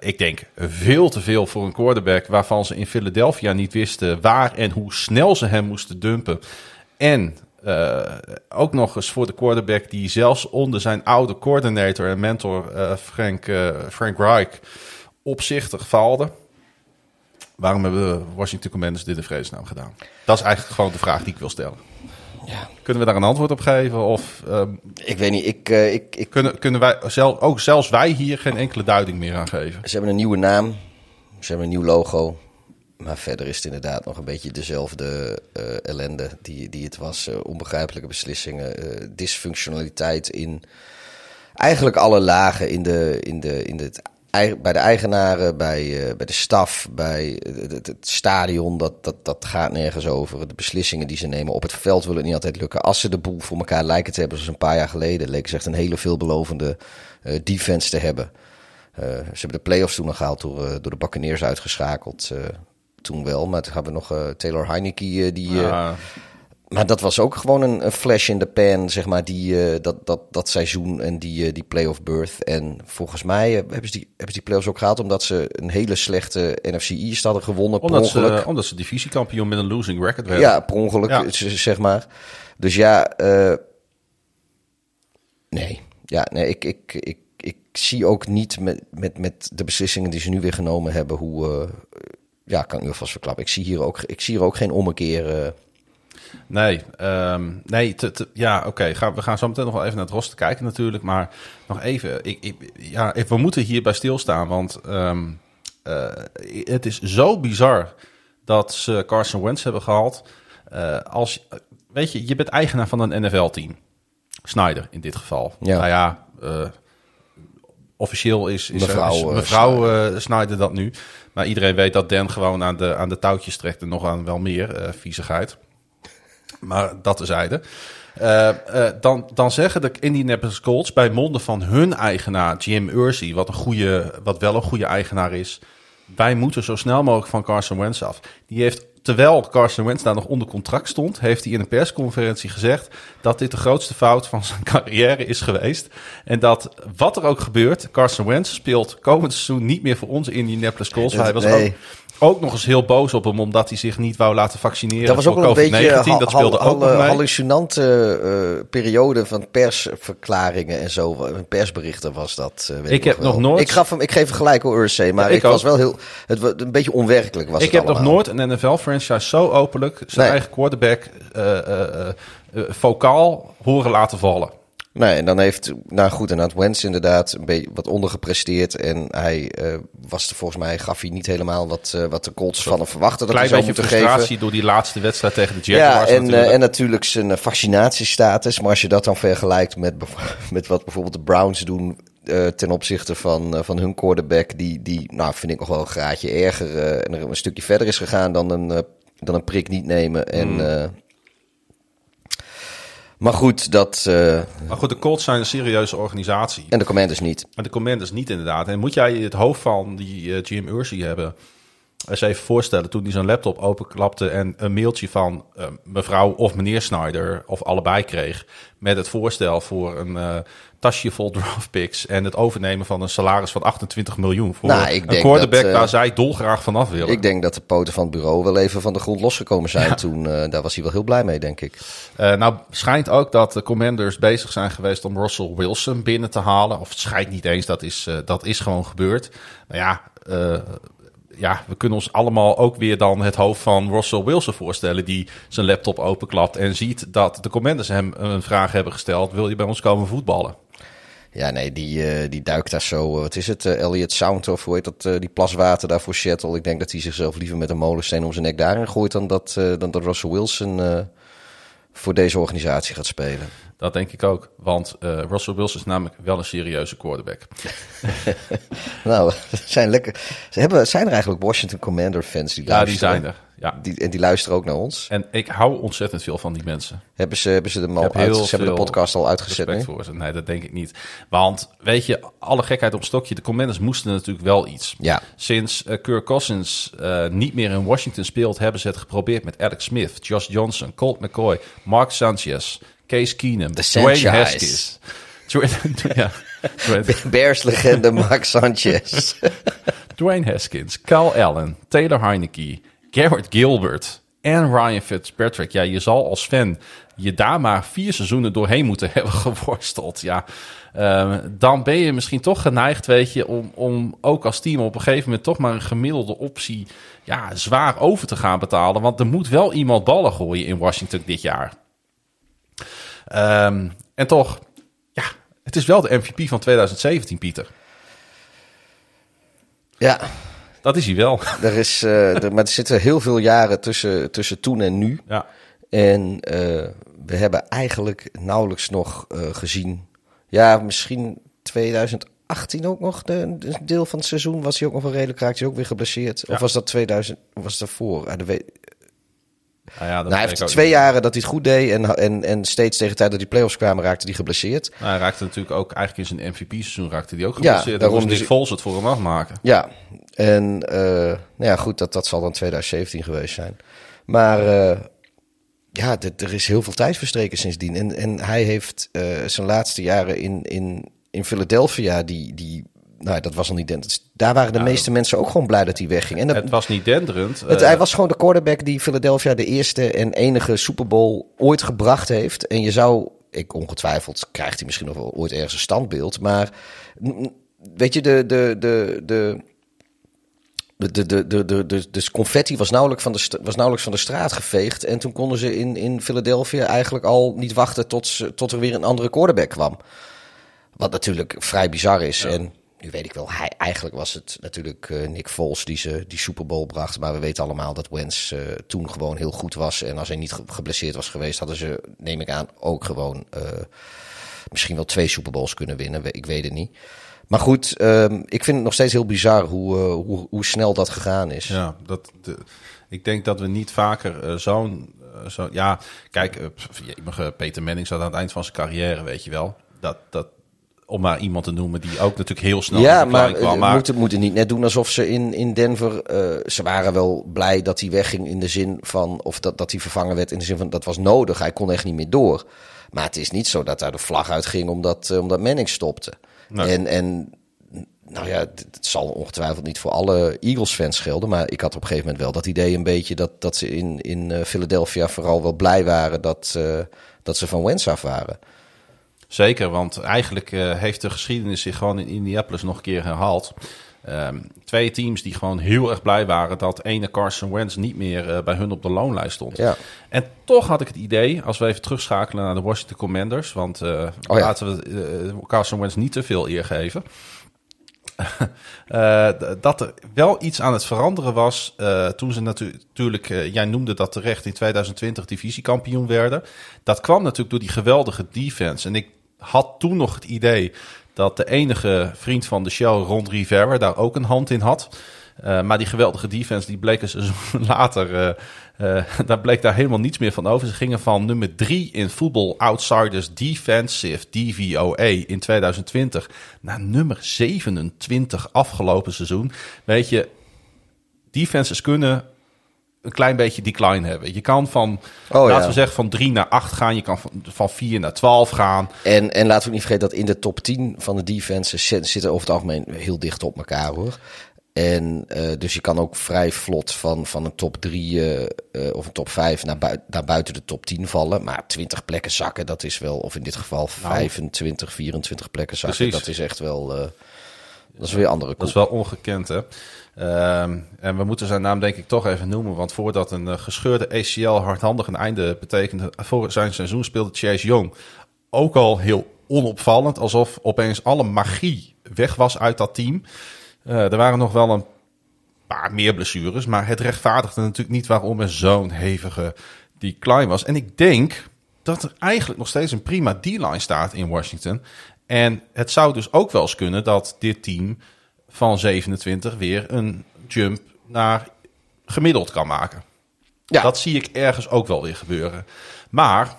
ik denk veel te veel voor een quarterback waarvan ze in Philadelphia niet wisten waar en hoe snel ze hem moesten dumpen. En ook nog eens voor de quarterback die zelfs onder zijn oude coordinator en mentor Frank, Frank Reich opzichtig faalde. Waarom hebben Washington Commanders dit in vredesnaam gedaan? Dat is eigenlijk gewoon de vraag die ik wil stellen. Ja. Kunnen we daar een antwoord op geven? Of, um, ik weet niet. Ik, uh, ik, ik... Kunnen, kunnen wij, zelf, ook zelfs wij hier geen enkele duiding meer aan geven? Ze hebben een nieuwe naam. Ze hebben een nieuw logo. Maar verder is het inderdaad nog een beetje dezelfde uh, ellende die, die het was. Uh, onbegrijpelijke beslissingen, dysfunctionaliteit in eigenlijk alle lagen in, de, in, de, in het bij de eigenaren, bij, uh, bij de staf, bij het, stadion. Dat, dat, dat gaat nergens over. De beslissingen die ze nemen op het veld willen niet altijd lukken. Als ze de boel voor elkaar lijken te hebben, zoals een paar jaar geleden, leek ze echt een hele veelbelovende uh, defense te hebben. Uh, ze hebben de playoffs toen nog gehaald door, door de Buccaneers uitgeschakeld. toen wel, maar toen hebben we nog Taylor Heineke die... Ja maar dat was ook gewoon een, een, flash in de pan, zeg maar, die, uh, dat, dat, dat seizoen en die, uh, die playoff berth. En volgens mij uh, hebben, ze die, hebben ze die playoffs ook gehaald omdat ze een hele slechte NFC East hadden gewonnen. Omdat, ze, omdat ze divisiekampioen met een losing record werden. Ja, per ongeluk, ja. zeg maar. Dus ja, nee. Ja, nee, ik, ik, ik, ik zie ook niet met, met, met de beslissingen die ze nu weer genomen hebben, hoe... ja, kan ik nu vast verklappen. Ik zie hier ook, ik zie hier ook geen ommekeer Nee, um, nee te, te, ja, oké. Okay. We gaan zo meteen nog wel even naar het roster kijken natuurlijk. Maar nog even, ik, ik, ja, we moeten hierbij stilstaan. Want um, uh, het is zo bizar dat ze Carson Wentz hebben gehaald. Uh, als, weet je, je bent eigenaar van een NFL-team. Snyder in dit geval. Ja. Nou ja, eh, officieel is, is Mevrouw, is eh, mevrouw eh, Snyder dat nu. Maar iedereen weet dat Dan gewoon aan de, aan de touwtjes trekt en nog aan wel meer eh viezigheid. Maar dat tezijde. Eh eh dan, dan zeggen de Indianapolis Colts bij monden van hun eigenaar Jim Irsay, wat, een goede, wat wel een goede eigenaar is, wij moeten zo snel mogelijk van Carson Wentz af. Die heeft, terwijl Carson Wentz daar nog onder contract stond, heeft hij in een persconferentie gezegd dat dit de grootste fout van zijn carrière is geweest. En dat wat er ook gebeurt, Carson Wentz speelt komend seizoen niet meer voor onze Indianapolis Colts. Hij was Nee. ook, ook nog eens heel boos op hem omdat hij zich niet wou laten vaccineren Dat was ook een beetje COVID-19. Dat speelde ook een hallucinante eh, periode van persverklaringen en zo. Een persberichten was dat. eh, weet Ik heb wel. nog nooit- Ik, gaf hem, ik geef hem gelijk hoor, Ursay, maar Ja, ik ik, was wel heel. Het was een beetje onwerkelijk. Was Ik het heb nog nooit een NFL-franchise zo openlijk zijn Nee. eigen quarterback eh, eh, vocaal horen laten vallen. Nee, en dan heeft, nou goed, en had Wentz inderdaad een beetje wat ondergepresteerd. En hij eh, was er volgens mij, gaf hij niet helemaal wat, eh, wat de Colts van hem verwachten dat hij Klein zou beetje frustratie geven. door die laatste wedstrijd tegen de Ja, Jaguars en, natuurlijk. eh, en natuurlijk zijn fascinatiestatus. Maar als je dat dan vergelijkt met, met wat bijvoorbeeld de Browns doen ten opzichte van, van hun quarterback, die, die nou, vind ik nog wel een graadje erger en er een stukje verder is gegaan dan een, dan een prik niet nemen. En, Mm. Maar goed, dat. eh, Maar goed, de Colts zijn een serieuze organisatie. en de Commanders niet. Maar de Commanders niet inderdaad. En moet jij het hoofd van die eh, Jim Irsay hebben... eens even voorstellen toen hij zijn laptop openklapte... en een mailtje van eh, mevrouw of meneer Snyder... of allebei kreeg... met het voorstel voor een eh, tasje vol draft picks... en het overnemen van een salaris van 28 miljoen... voor Nou, ik een quarterback dat, eh, waar zij dolgraag vanaf willen. Ik denk dat de poten van het bureau wel even van de grond losgekomen zijn toen. daar was hij wel heel blij mee, denk ik. Nou, schijnt ook dat de Commanders bezig zijn geweest om Russell Wilson binnen te halen. Of het schijnt niet eens, dat is, dat is gewoon gebeurd. Nou ja, ja, we kunnen ons allemaal ook weer dan het hoofd van Russell Wilson voorstellen... die zijn laptop openklapt en ziet dat de Commanders hem een vraag hebben gesteld... wil je bij ons komen voetballen? Ja, nee, die, eh, die duikt daar zo. eh, wat is het? eh, Elliot Sound of hoe heet dat? die plaswater daar voor Seattle. Ik denk dat hij zichzelf liever met een molensteen om zijn nek daarin gooit. dan dat, dan dat Russell Wilson voor deze organisatie gaat spelen. Dat denk ik ook, want eh, Russell Wilson is namelijk wel een serieuze quarterback. Nou, zijn lekker. Ze hebben, zijn er eigenlijk Washington Commander fans die Ja, die luisteren? zijn er. Ja. Die, en die luisteren ook naar ons. En ik hou ontzettend veel van die mensen. Hebben ze, hebben ze, hem al uit, ze hebben de podcast al uitgezet nu? voor ze. Nee, dat denk ik niet. Want, weet je, alle gekheid op stokje, de Commanders moesten natuurlijk wel iets. Ja. Sinds eh, Kirk Cousins eh, niet meer in Washington speelt, hebben ze het geprobeerd met Alex Smith, Josh Johnson, Colt McCoy, Mark Sanchez, Case Keenum, De Dwayne. Haskins. Ja, Bears-legende Mark Sanchez. Dwayne Haskins, Kyle Allen, Taylor Heineke, Garrett Gilbert en Ryan Fitzpatrick. Ja, je zal als fan je daar maar vier seizoenen doorheen moeten hebben geworsteld. Ja, Ehm, dan ben je misschien toch geneigd, weet je, om, om ook als team op een gegeven moment toch maar een gemiddelde optie ja, zwaar over te gaan betalen. Want er moet wel iemand ballen gooien in Washington dit jaar. Ehm, en toch, ja, het is wel de MVP van 2017, Pieter. ja, Dat is hij wel. er is, eh, er, maar er zitten heel veel jaren tussen, tussen toen en nu. Ja. En eh, we hebben eigenlijk nauwelijks nog eh, gezien. Ja, misschien 2018 ook nog. De, een deel van het seizoen was hij ook nog wel redelijk raakt. Hij ook weer geblesseerd. Ja. Of was dat 2000? Was dat voor? De we- Nou, ja, nou, hij heeft twee niet. jaren dat hij het goed deed. En, en, en steeds tegen de tijd dat die playoffs kwamen raakte hij geblesseerd. Nou, hij raakte natuurlijk ook eigenlijk in zijn MVP-seizoen raakte hij ook Ja, geblesseerd. daarom daarom moest dus- Foles het voor hem afmaken. Ja, en eh, nou ja, goed, dat, dat zal dan 2017 geweest zijn. Maar eh, ja, er is heel veel tijd verstreken sindsdien. En, en hij heeft eh, zijn laatste jaren in, in, in Philadelphia, die, die, nou, dat was al niet dent. Daar waren de meeste mensen ook gewoon blij dat hij wegging. En dat, Het was niet denderend. het- Eh, hij was gewoon de quarterback die Philadelphia de eerste en enige Super Bowl ooit gebracht heeft. En je zou, ik ongetwijfeld, krijgt hij misschien nog wel ooit ergens een standbeeld. Maar mm, weet je, de, de, de, de, de, de, de, de, confetti was nauwelijks, van de, was nauwelijks van de straat geveegd. En toen konden ze in, in Philadelphia eigenlijk al niet wachten tot, tot er weer een andere quarterback kwam. Wat natuurlijk vrij bizar is. En nu weet ik wel, hij, eigenlijk was het natuurlijk uh, Nick Foles die ze die Super Bowl bracht. Maar we weten allemaal dat Wens uh, toen gewoon heel goed was. En als hij niet geblesseerd was geweest, hadden ze, neem ik aan, ook gewoon uh, misschien wel twee Super Bowls kunnen winnen. Ik weet het niet. Maar goed, um, ik vind het nog steeds heel bizar hoe, hoe, hoe snel dat gegaan is. Ja, dat, ik denk dat we niet vaker zo'n. Zo, ja, kijk, Peter Manning zat aan het eind van zijn carrière, weet je wel. Dat, dat, om maar iemand te noemen die ook natuurlijk heel snel ja, maar, kwam. Maar moeten moeten niet net doen alsof ze in, in Denver... Uh, ze waren wel blij dat hij wegging in de zin van... of dat, dat hij vervangen werd in de zin van dat was nodig. Hij kon echt niet meer door. Maar het is niet zo dat daar de vlag uitging omdat, uh, omdat Manning stopte. Nee. En, en nou ja, het, zal ongetwijfeld niet voor alle Eagles-fans gelden. Maar ik had op een gegeven moment wel dat idee een beetje... dat, dat ze in, in Philadelphia vooral wel blij waren dat, dat ze van Wentz af waren. Zeker, want eigenlijk uh, heeft de geschiedenis zich gewoon in Indianapolis nog een keer herhaald. Um, twee teams die gewoon heel erg blij waren dat ene Carson Wentz niet meer uh, bij hun op de loonlijst stond. Ja. En toch had ik het idee, als we even terugschakelen naar de Washington Commanders, want uh, oh, ja. laten we Carson Wentz niet te veel eer geven. dat er wel iets aan het veranderen was toen ze natu natuurlijk, jij noemde dat terecht, in 2020 divisiekampioen werden. Dat kwam natuurlijk door die geweldige defense. En ik had toen nog het idee dat de enige vriend van de show, Ron Rivera, daar ook een hand in had. Uh, maar die geweldige defense, die bleek een seizoen later, uh, uh, daar bleek daar helemaal niets meer van over. Ze gingen van nummer 3 in Football Outsiders Defensive, DVOA, in 2020 naar nummer 27 afgelopen seizoen. Weet je, defenses kunnen een klein beetje decline hebben. Je kan van, oh, laten we zeggen, van 3 naar 8 gaan. Je kan van, van 4 naar 12 gaan. En, en laten we niet vergeten dat in de top 10 van de defenses zitten over het algemeen heel dicht op elkaar hoor. En uh, dus je kan ook vrij vlot van, van een top 3 uh, uh, of een top 5 naar, bui naar buiten de top 10 vallen. Maar 20 plekken zakken, dat is wel, of in dit geval 25, 24 plekken zakken. Precies. Dat is echt wel, dat is weer andere koek. Dat is wel ongekend hè. Um, en we moeten zijn naam denk ik toch even noemen. Want voordat een uh, gescheurde ACL hardhandig een einde betekende... voor zijn seizoen speelde Chase Young ook al heel onopvallend. Alsof opeens alle magie weg was uit dat team. Uh, er waren nog wel een paar meer blessures. Maar het rechtvaardigde natuurlijk niet waarom er zo'n hevige decline was. En ik denk dat er eigenlijk nog steeds een prima D-line staat in Washington. En het zou dus ook wel eens kunnen dat dit team van 27 weer een jump naar gemiddeld kan maken. Ja. Dat zie ik ergens ook wel weer gebeuren. Maar,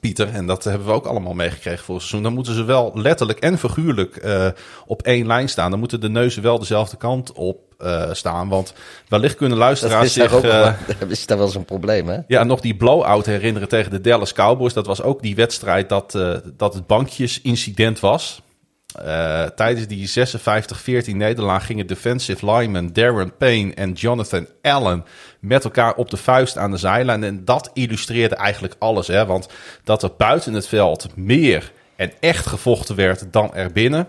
Pieter, en dat hebben we ook allemaal meegekregen voor het seizoen, dan moeten ze wel letterlijk en figuurlijk uh, op één lijn staan. Dan moeten de neuzen wel dezelfde kant op uh, staan. Want wellicht kunnen luisteraars zich... Ook uh, is daar wel een probleem, hè? Ja, nog die blow-out herinneren tegen de Dallas Cowboys. Dat was ook die wedstrijd dat, dat het bankjesincident was. Tijdens die 56-14 nederlaag gingen defensive linemen Darren Payne en Jonathan Allen met elkaar op de vuist aan de zijlijn. En dat illustreerde eigenlijk alles. Hè? Want dat er buiten het veld meer en echt gevochten werd dan er binnen.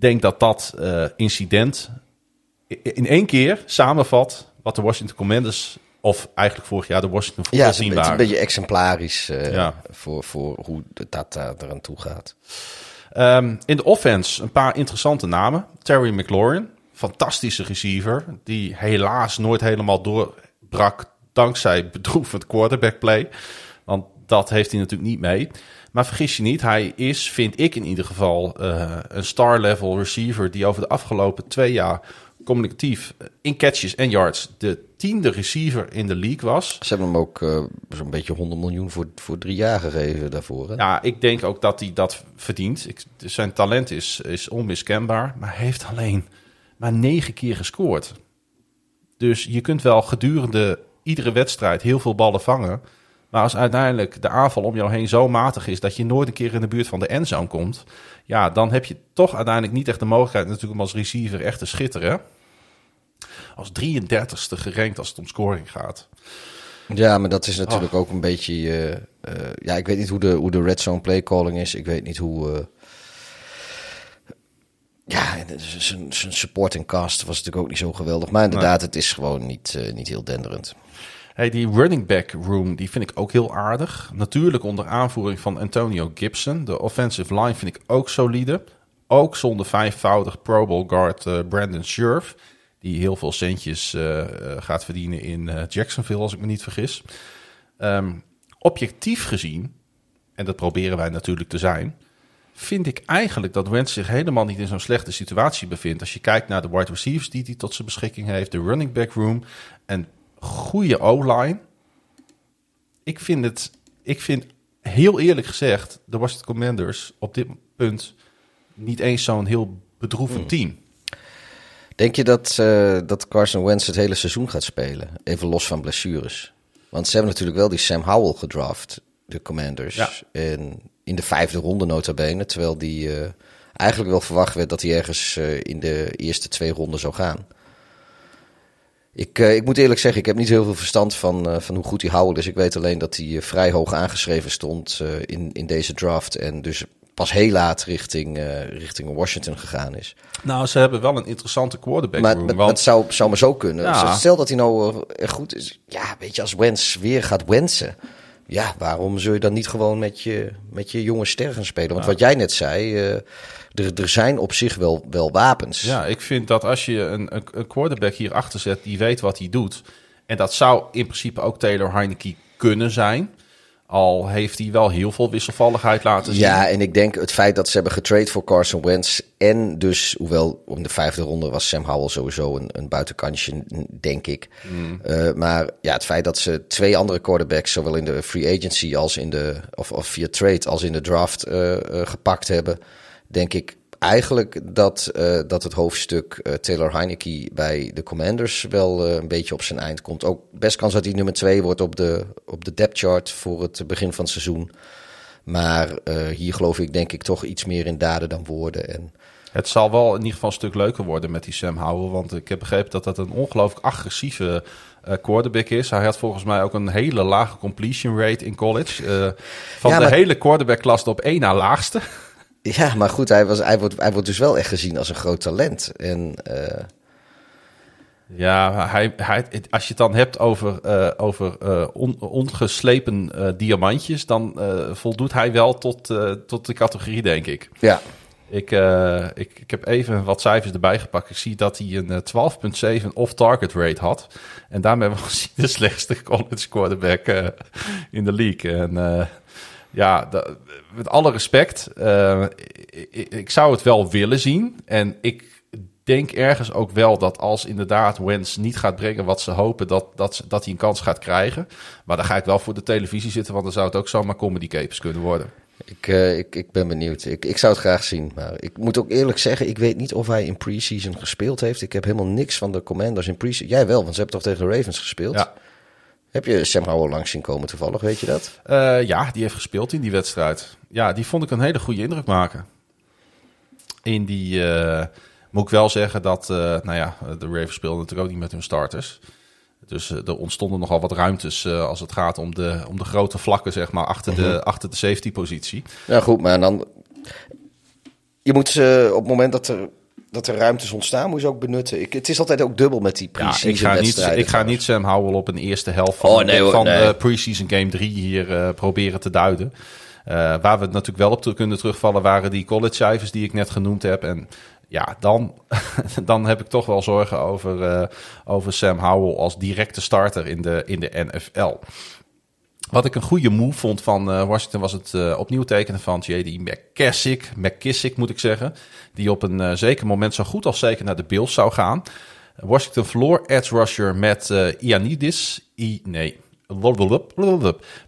Denk dat dat uh, incident in één keer samenvat wat de Washington Commanders of eigenlijk vorig jaar de Washington Football ja, het is een beetje exemplarisch uh, ja. voor, voor hoe dat uh, eraan toe gaat. Um, in de offense een paar interessante namen. Terry McLaurin, fantastische receiver, die helaas nooit helemaal doorbrak dankzij bedroevend quarterback play. Want dat heeft hij natuurlijk niet mee. Maar vergis je niet, hij is, vind ik in ieder geval, uh, een star-level receiver die over de afgelopen twee jaar communicatief in catches en yards de tiende receiver in de league was. Ze hebben hem ook uh, zo'n beetje 100 miljoen voor, voor drie jaar gegeven daarvoor. Hè? Ja, ik denk ook dat hij dat verdient. Ik, zijn talent is, is onmiskenbaar, maar hij heeft alleen maar negen keer gescoord. Dus je kunt wel gedurende iedere wedstrijd heel veel ballen vangen. Maar als uiteindelijk de aanval om jou heen zo matig is dat je nooit een keer in de buurt van de endzone komt, ja, dan heb je toch uiteindelijk niet echt de mogelijkheid natuurlijk om als receiver echt te schitteren als 33ste gerankt als het om scoring gaat. Ja, maar dat is natuurlijk ook een beetje. Uh, uh, ja, ik weet niet hoe de, hoe de red zone play calling is. Ik weet niet hoe. Uh, ja, zijn supporting cast was natuurlijk ook niet zo geweldig. Maar inderdaad, het is gewoon niet, niet heel denderend. Hey, die running back room die vind ik ook heel aardig. Natuurlijk onder aanvoering van Antonio Gibson. De offensive line vind ik ook solide. Ook zonder vijfvoudig Pro Bowl guard uh, Brandon Scherf. Die heel veel centjes uh, gaat verdienen in Jacksonville, als ik me niet vergis. Um, objectief gezien, en dat proberen wij natuurlijk te zijn, vind ik eigenlijk dat Wentz zich helemaal niet in zo'n slechte situatie bevindt. Als je kijkt naar de wide receivers die hij tot zijn beschikking heeft, de running back room en goede O-line. Ik vind het, ik vind heel eerlijk gezegd, de Washington Commanders op dit punt niet eens zo'n heel bedroevend hmm. team. Denk je dat, uh, dat Carson Wentz het hele seizoen gaat spelen? Even los van blessures. Want ze hebben natuurlijk wel die Sam Howell gedraft, de Commanders. Ja. En in de vijfde ronde nota bene. Terwijl die uh, eigenlijk wel verwacht werd dat hij ergens uh, in de eerste twee ronden zou gaan. Ik, uh, ik moet eerlijk zeggen, ik heb niet heel veel verstand van, van hoe goed hij Howell is. Ik weet alleen dat hij vrij hoog aangeschreven stond in, in deze draft. En dus pas heel laat richting, richting Washington gegaan is. Nou, ze hebben wel een interessante quarterback maar, room. Maar, het zou, zou maar zo kunnen. Ja. Stel dat hij nou goed is. Ja, weet je, als Wens weer gaat wensen ja, waarom zul je dan niet gewoon met je, met je jonge ster gaan spelen? Want wat jij net zei, uh, er, er zijn op zich wel, wel wapens. Ja, ik vind dat als je een, een quarterback hier achter zet die weet wat hij doet... en dat zou in principe ook Taylor Heineke kunnen zijn... Al heeft hij wel heel veel wisselvalligheid laten zien. Ja, en ik denk het feit dat ze hebben getrade voor Carson Wentz. En dus, hoewel om de vijfde ronde was Sam Howell sowieso een, een buitenkantje, denk ik. Mm. Uh, maar ja, het feit dat ze twee andere quarterbacks, zowel in de free agency als in de, of, of via trade als in de draft, uh, uh, gepakt hebben. Denk ik eigenlijk dat, uh, dat het hoofdstuk uh, Taylor Heineke bij de Commanders wel uh, een beetje op zijn eind komt. Ook best kans dat hij nummer twee wordt op de, op de depth chart voor het begin van het seizoen. Maar hier geloof ik denk ik toch iets meer in daden dan woorden. En, het zal wel in ieder geval een stuk leuker worden met die Sam Howell. Want ik heb begrepen dat dat een ongelooflijk agressieve quarterback is. Hij had volgens mij ook een hele lage completion rate in college. Van de hele quarterback klas op één na laagste. Ja, maar goed, hij, was, hij, wordt, hij wordt dus wel echt gezien als een groot talent. En, uh... Ja, hij, hij, als je het dan hebt over, uh, over uh, on, ongeslepen diamantjes, dan voldoet hij wel tot, tot de categorie, denk ik. Ja. Ik, ik, ik heb even wat cijfers erbij gepakt. Ik zie dat hij een 12,7 off-target rate had. En daarmee was hij de slechtste college quarterback in de league. En ja, met alle respect, uh, ik, ik, zou het wel willen zien. En ik denk ergens ook wel dat als inderdaad Wens niet gaat brengen wat ze hopen, dat, dat, dat hij een kans gaat krijgen. Maar dan ga ik wel voor de televisie zitten, want dan zou het ook zomaar comedy capers kunnen worden. Ik, uh, ik, ik ben benieuwd. Ik, ik zou het graag zien. Maar ik moet ook eerlijk zeggen, ik weet niet of hij in preseason gespeeld heeft. Ik heb helemaal niks van de Commanders in preseason. Jij wel, want ze hebben toch tegen de Ravens gespeeld? Ja. Heb je Sam Howell langs zien komen toevallig, weet je dat? Uh, ja, die heeft gespeeld in die wedstrijd. Ja, die vond ik een hele goede indruk maken. In die, uh, moet ik wel zeggen dat, uh, nou ja, de Ravens speelden natuurlijk ook niet met hun starters. Dus er ontstonden nogal wat ruimtes als het gaat om de, om de grote vlakken, zeg maar, achter, de, mhm. achter de safety positie. Ja, goed, maar dan... Je moet op het moment dat er dat er ruimtes ontstaan, moet je ook benutten. Ik, het is altijd ook dubbel met die pre-season ja, ik ga niet, Ik ga niet Sam Howell op een eerste helft van, oh, nee, van nee. pre-season game 3 hier uh, proberen te duiden. Uh, waar we natuurlijk wel op kunnen terugvallen waren die college cijfers die ik net genoemd heb. En ja, dan, dan heb ik toch wel zorgen over, uh, over Sam Howell als directe starter in de, in de NFL. Wat ik een goede move vond van uh, Washington was het uh, opnieuw tekenen van J.D. McKissick, McKissick moet ik zeggen. Die op een uh, zeker moment zo goed als zeker naar de Bills zou gaan. Washington verloor edge rusher met Ianidis. I, nee,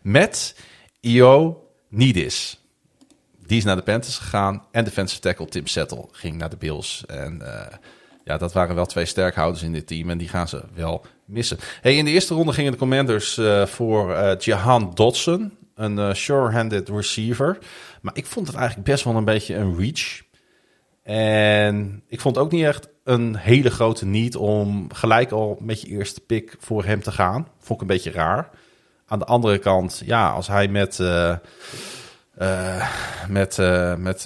met Ionidis. Die is naar de Panthers gegaan. En defensive tackle Tim Settle ging naar de Bills. En ja, dat waren wel twee sterkhouders in dit team. En die gaan ze wel missen. Hey, in de eerste ronde gingen de Commanders uh, voor uh, Jahan Dodson. Een uh, sure-handed receiver. Maar ik vond het eigenlijk best wel een beetje een reach. En ik vond ook niet echt een hele grote need om gelijk al met je eerste pick voor hem te gaan. Vond ik een beetje raar. Aan de andere kant, ja, als hij met... met, met,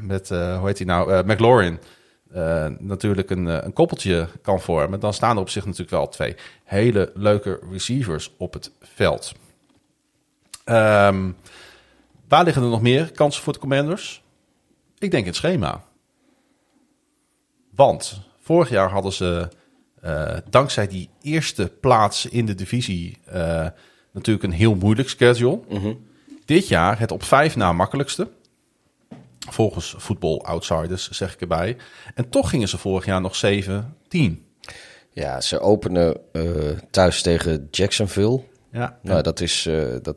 met hoe heet hij nou? McLaurin uh, natuurlijk een, eh, een koppeltje kan vormen, dan staan er op zich natuurlijk wel twee hele leuke receivers op het veld. Um, waar liggen er nog meer kansen voor de Commanders? Ik denk in het schema. Want vorig jaar hadden ze, uh, dankzij die eerste plaats in de divisie, natuurlijk een heel moeilijk schedule. Mm -hmm. Dit jaar het op vijf na makkelijkste. Volgens Football Outsiders, zeg ik erbij. En toch gingen ze vorig jaar nog 7-10. Ja, ze openen uh, thuis tegen Jacksonville. Ja. Nou, dat is... dat,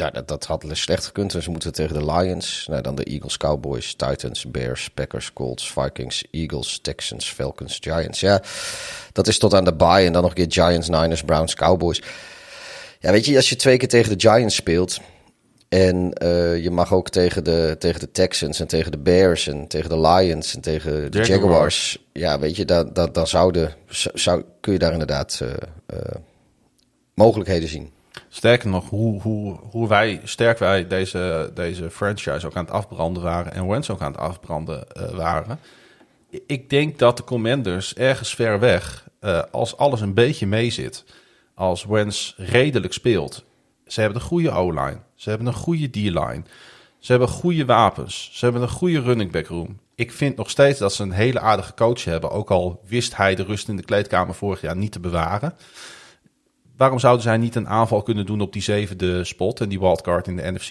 ja, dat, dat had slecht gekund. En ze moeten tegen de Lions. Nou, dan de Eagles, Cowboys, Titans, Bears, Packers, Colts, Vikings, Eagles, Texans, Falcons, Giants. Ja, dat is tot aan de bye. En dan nog een keer Giants, Niners, Browns, Cowboys. Ja, weet je, als je twee keer tegen de Giants speelt... En uh, je mag ook tegen de, tegen de Texans en tegen de Bears en tegen de Lions en tegen de Jaguars. Jaguars. Ja, weet je, dan, dan, dan zouden, zou, kun je daar inderdaad uh, uh, mogelijkheden zien. Sterker nog, hoe, hoe, hoe wij, sterk wij deze, deze franchise ook aan het afbranden waren en Wentz ook aan het afbranden waren. Ik denk dat de Commanders ergens ver weg, als alles een beetje meezit, als Wentz redelijk speelt. Ze hebben een goede O-line, ze hebben een goede D-line, ze hebben goede wapens, ze hebben een goede running back room. Ik vind nog steeds dat ze een hele aardige coach hebben, ook al wist hij de rust in de kleedkamer vorig jaar niet te bewaren. Waarom zouden zij niet een aanval kunnen doen op die zevende spot en die wildcard in de NFC?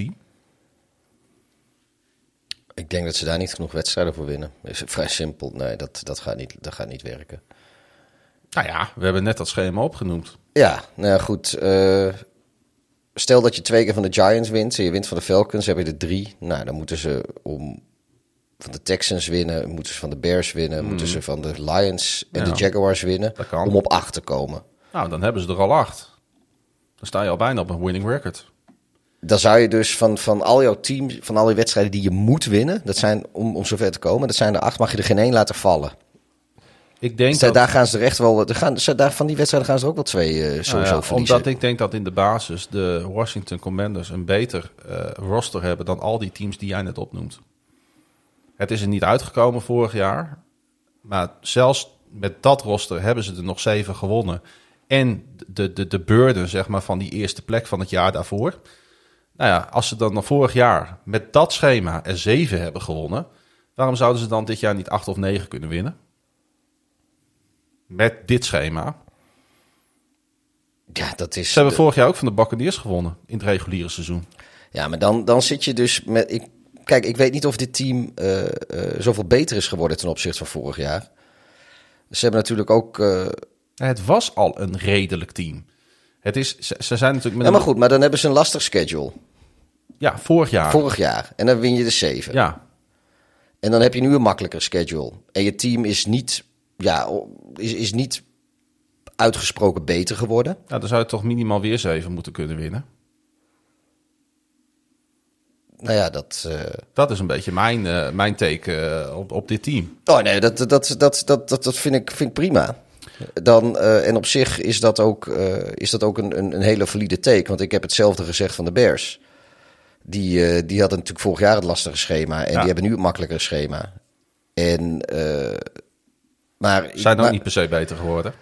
Ik denk dat ze daar niet genoeg wedstrijden voor winnen. Is vrij simpel. Nee, dat, dat, gaat niet, dat gaat niet werken. Nou ja, we hebben net dat schema opgenoemd. Ja, nou ja, goed. Uh, stel dat je twee keer van de Giants wint en je wint van de Falcons, heb je er drie. Nou, dan moeten ze om van de Texans winnen, moeten ze van de Bears winnen, mm. moeten ze van de Lions en ja, de Jaguars winnen om op acht te komen. Nou, dan hebben ze er al acht. Dan sta je al bijna op een winning record. Dan zou je dus van, van al jouw teams, van al die wedstrijden die je moet winnen, dat zijn om, om zover te komen, dat zijn er acht, mag je er geen één laten vallen. Ik denk dat... Daar gaan ze er echt wel, er gaan, daar, van die wedstrijden gaan ze er ook wel twee uh, sowieso nou ja, verliezen. Omdat ik denk dat in de basis de Washington Commanders een beter uh, roster hebben dan al die teams die jij net opnoemt. Het is er niet uitgekomen vorig jaar, maar zelfs met dat roster hebben ze er nog zeven gewonnen en de, de, de burden zeg maar, van die eerste plek van het jaar daarvoor. Nou ja, als ze dan nog vorig jaar met dat schema er zeven hebben gewonnen, waarom zouden ze dan dit jaar niet acht of negen kunnen winnen? Met dit schema. Ja, dat is. Ze hebben vorig jaar ook van de Buccaneers gewonnen in het reguliere seizoen. Ja, maar dan, dan zit je dus met. Ik, kijk, ik weet niet of dit team uh, uh, zoveel beter is geworden ten opzichte van vorig jaar. Ze hebben natuurlijk ook. Uh, het was al een redelijk team. Het is, ze, ze zijn natuurlijk met ja, maar goed, maar dan hebben ze een lastig schedule. Ja, vorig jaar. Vorig jaar. En dan win je de zeven. Ja. En dan heb je nu een makkelijker schedule. En je team is niet, ja, is, is niet uitgesproken beter geworden. Nou, dan zou je toch minimaal weer zeven moeten kunnen winnen. Nou ja, dat... Uh... Dat is een beetje mijn, uh, mijn take uh, op, op dit team. Oh nee, dat, dat, dat, dat, dat, dat vind, ik, vind ik prima. Dan, en op zich is dat ook, is dat ook een, een, een, hele valide take. Want ik heb hetzelfde gezegd van de Bears. Die, die hadden natuurlijk vorig jaar het lastige schema. En ja. die hebben nu het makkelijkere schema. En, maar, Zijn ook maar, niet per se beter geworden?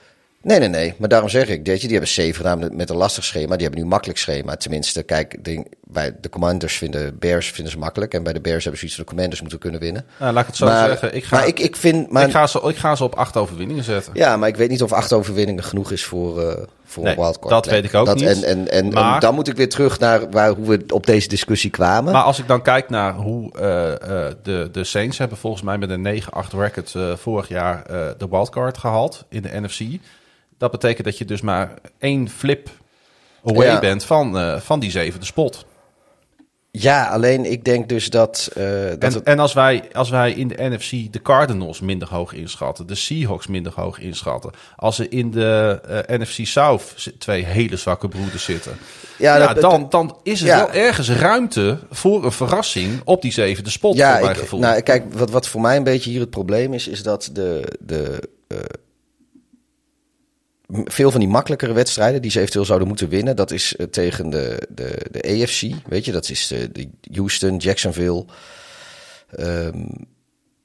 Nee, nee, nee. Maar daarom zeg ik, je, die hebben zeven gedaan met een lastig schema. Die hebben nu een makkelijk schema. Tenminste, kijk, de, bij de Commanders vinden Bears vinden ze makkelijk. En bij de Bears hebben ze iets van de Commanders moeten kunnen winnen. Nou, laat ik het zo maar, zeggen. Ik ga, maar ik, ik, vind, maar, ik, ga ze, ik ga ze op acht overwinningen zetten. Ja, maar ik weet niet of acht overwinningen genoeg is voor, uh, voor nee, een wildcard. Dat weet ik ook dat, niet. En, en, en, maar, en, dan moet ik weer terug naar waar, hoe we op deze discussie kwamen. Maar als ik dan kijk naar hoe uh, uh, de, de Saints hebben volgens mij met een 9-8 record vorig jaar de wildcard gehaald in de NFC. Dat betekent dat je dus maar één flip away ja. bent van, van die zevende spot. Ja, alleen ik denk dus dat... Uh, dat en, het... en als, wij, als wij in de NFC de Cardinals minder hoog inschatten... de Seahawks minder hoog inschatten... als ze in de uh, NFC South twee hele zwakke broeders zitten... Ja, ja dat, dan, dan is er ja. wel ergens ruimte voor een verrassing op die zevende spot, ja, voor mijn ik, gevoel. Nou, kijk, wat, wat voor mij een beetje hier het probleem is... is dat de... de uh, veel van die makkelijkere wedstrijden die ze eventueel zouden moeten winnen, dat is uh, tegen de, de, de AFC. Weet je, dat is de, de Houston, Jacksonville. Um,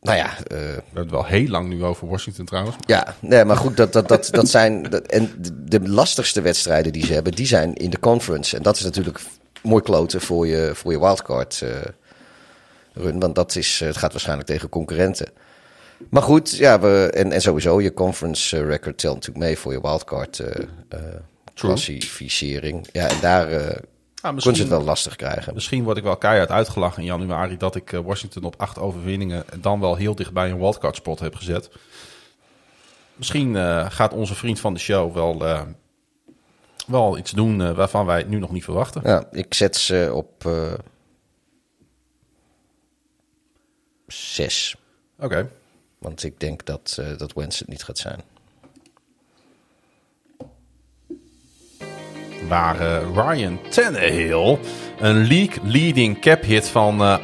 nou ja. Uh, We hebben het wel heel lang nu over Washington trouwens. Ja, nee, maar goed, dat, dat, dat, dat zijn. Dat, en de, de lastigste wedstrijden die ze hebben, die zijn in de conference. En dat is natuurlijk mooi kloten voor je, voor je wildcard uh, run. Want dat is, het gaat waarschijnlijk tegen concurrenten. Maar goed, ja, we, en, en sowieso je conference eh, record telt natuurlijk mee voor je wildcard eh, eh, klassificering. Ja, en daar eh Ah, ze het wel lastig krijgen. Misschien word ik wel keihard uitgelachen in januari dat ik eh, Washington op acht overwinningen en dan wel heel dichtbij een wildcard spot heb gezet. Misschien eh, gaat onze vriend van de show wel, eh, wel iets doen eh, waarvan wij het nu nog niet verwachten. Ja, ik zet ze op eh zes. Oké. Want ik denk dat, eh dat Wentz het niet gaat zijn. Waar eh, Ryan Tannehill een league-leading cap hit van eh,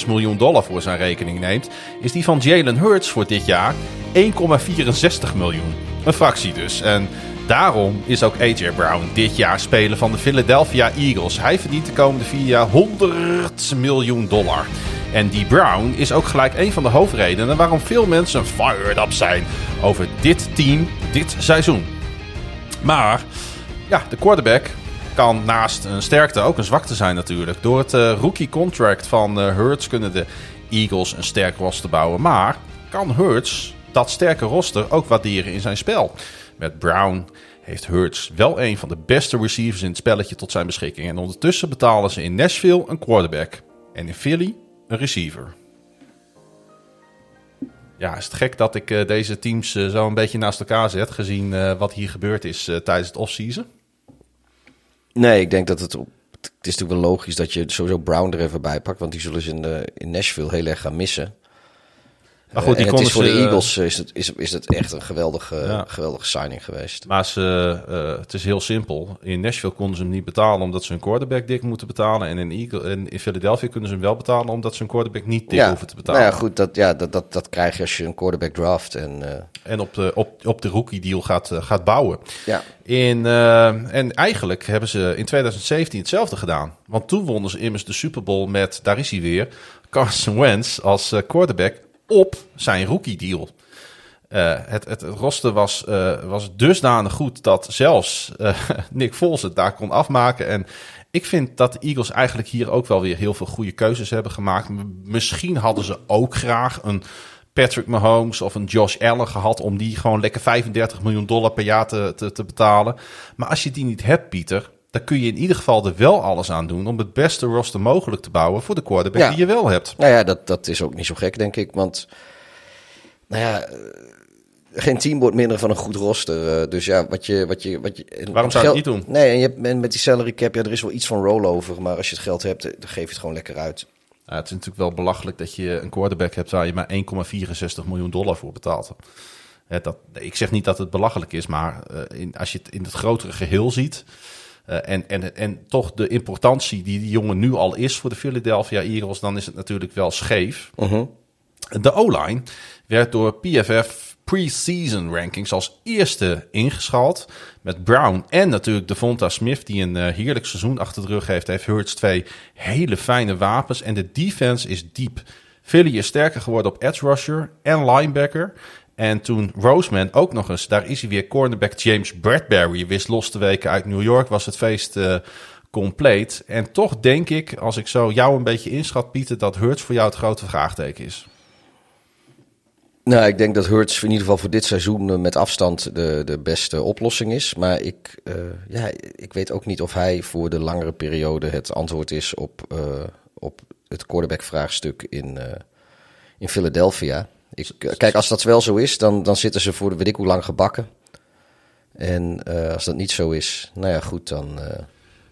38,6 miljoen dollar voor zijn rekening neemt, is die van Jalen Hurts voor dit jaar 1,64 miljoen. Een fractie dus. En daarom is ook AJ Brown dit jaar speler van de Philadelphia Eagles. Hij verdient de komende vier jaar 100 miljoen dollar. En die Brown is ook gelijk een van de hoofdredenen waarom veel mensen fired up zijn over dit team dit seizoen. Maar ja, de quarterback kan naast een sterkte ook een zwakte zijn natuurlijk. Door het eh, rookie contract van eh, Hurts kunnen de Eagles een sterk roster bouwen. Maar kan Hurts dat sterke roster ook waarderen in zijn spel? Met Brown heeft Hurts wel een van de beste receivers in het spelletje tot zijn beschikking. En ondertussen betalen ze in Nashville een quarterback. En in Philly een receiver. Ja, is het gek dat ik eh, deze teams eh, zo een beetje naast elkaar zet, gezien eh, wat hier gebeurd is tijdens het offseason? Nee, ik denk dat het. Het is natuurlijk wel logisch dat je sowieso Brown er even bij pakt. Want die zullen ze in, in Nashville heel erg gaan missen. Maar goed, die en het is voor ze, de Eagles is het, is, is het echt een geweldige, Ja. geweldige signing geweest. Maar ze, eh, het is heel simpel. In Nashville konden ze hem niet betalen omdat ze hun quarterback dik moeten betalen. En in, Eagle, en in Philadelphia kunnen ze hem wel betalen omdat ze hun quarterback niet dik ja, hoeven te betalen. nou ja, goed, dat, ja, dat, dat, dat krijg je als je een quarterback draft. En eh, En op de, op, op de rookie deal gaat, eh, gaat bouwen. ja, In, eh, en eigenlijk hebben ze in 2017 hetzelfde gedaan. Want toen wonnen ze immers de Super Bowl met, daar is hij weer, Carson Wentz als eh, quarterback op zijn rookie deal. Eh, het, het was, eh, was dusdanig goed dat zelfs eh, Nick Foles het daar kon afmaken. En ik vind dat de Eagles eigenlijk hier ook wel weer heel veel goede keuzes hebben gemaakt. Misschien hadden ze ook graag een Patrick Mahomes of een Josh Allen gehad om die gewoon lekker 35 miljoen dollar per jaar te, te betalen. Maar als je die niet hebt, Pieter, dan kun je in ieder geval er wel alles aan doen om het beste roster mogelijk te bouwen voor de quarterback Ja. die je wel hebt. nou ja, dat, dat is ook niet zo gek, denk ik. Want, nou ja, geen team wordt minder van een goed roster. eh, dus ja, wat je... Wat je, wat je Waarom zou je het niet doen? Nee, en je hebt, en met die salary cap, ja, er is wel iets van rollover. Maar als je het geld hebt, eh, dan geef je het gewoon lekker uit. Ja, het is natuurlijk wel belachelijk dat je een quarterback hebt waar je maar 1,64 miljoen dollar voor betaalt. Hè, dat, ik zeg niet dat het belachelijk is, maar eh, in, als je het in het grotere geheel ziet. Eh, en, en, en toch de importantie die die jongen nu al is voor de Philadelphia Eagles, dan is het natuurlijk wel scheef. Mhm. De O-line werd door PFF pre-season rankings als eerste ingeschaald. Met Brown en natuurlijk Devonta Smith, die een eh, heerlijk seizoen achter de rug heeft. Heeft Hurts twee hele fijne wapens. En de defense is diep. Philly is sterker geworden op edge rusher en linebacker. En toen Roseman ook nog eens, daar is hij weer, cornerback James Bradbury wist los te weken uit New York, was het feest eh, compleet. En toch denk ik, als ik zo jou een beetje inschat, Pieter, dat Hurts voor jou het grote vraagteken is. Nou, ik denk dat Hurts in ieder geval voor dit seizoen eh, met afstand de, de beste oplossing is. Maar ik, eh, ja, ik weet ook niet of hij voor de langere periode het antwoord is op, op het quarterback-vraagstuk in, in Philadelphia. Ik, eh, kijk, als dat wel zo is, dan, dan zitten ze voor de weet ik hoe lang gebakken. En eh, als dat niet zo is, nou ja, goed, dan, eh,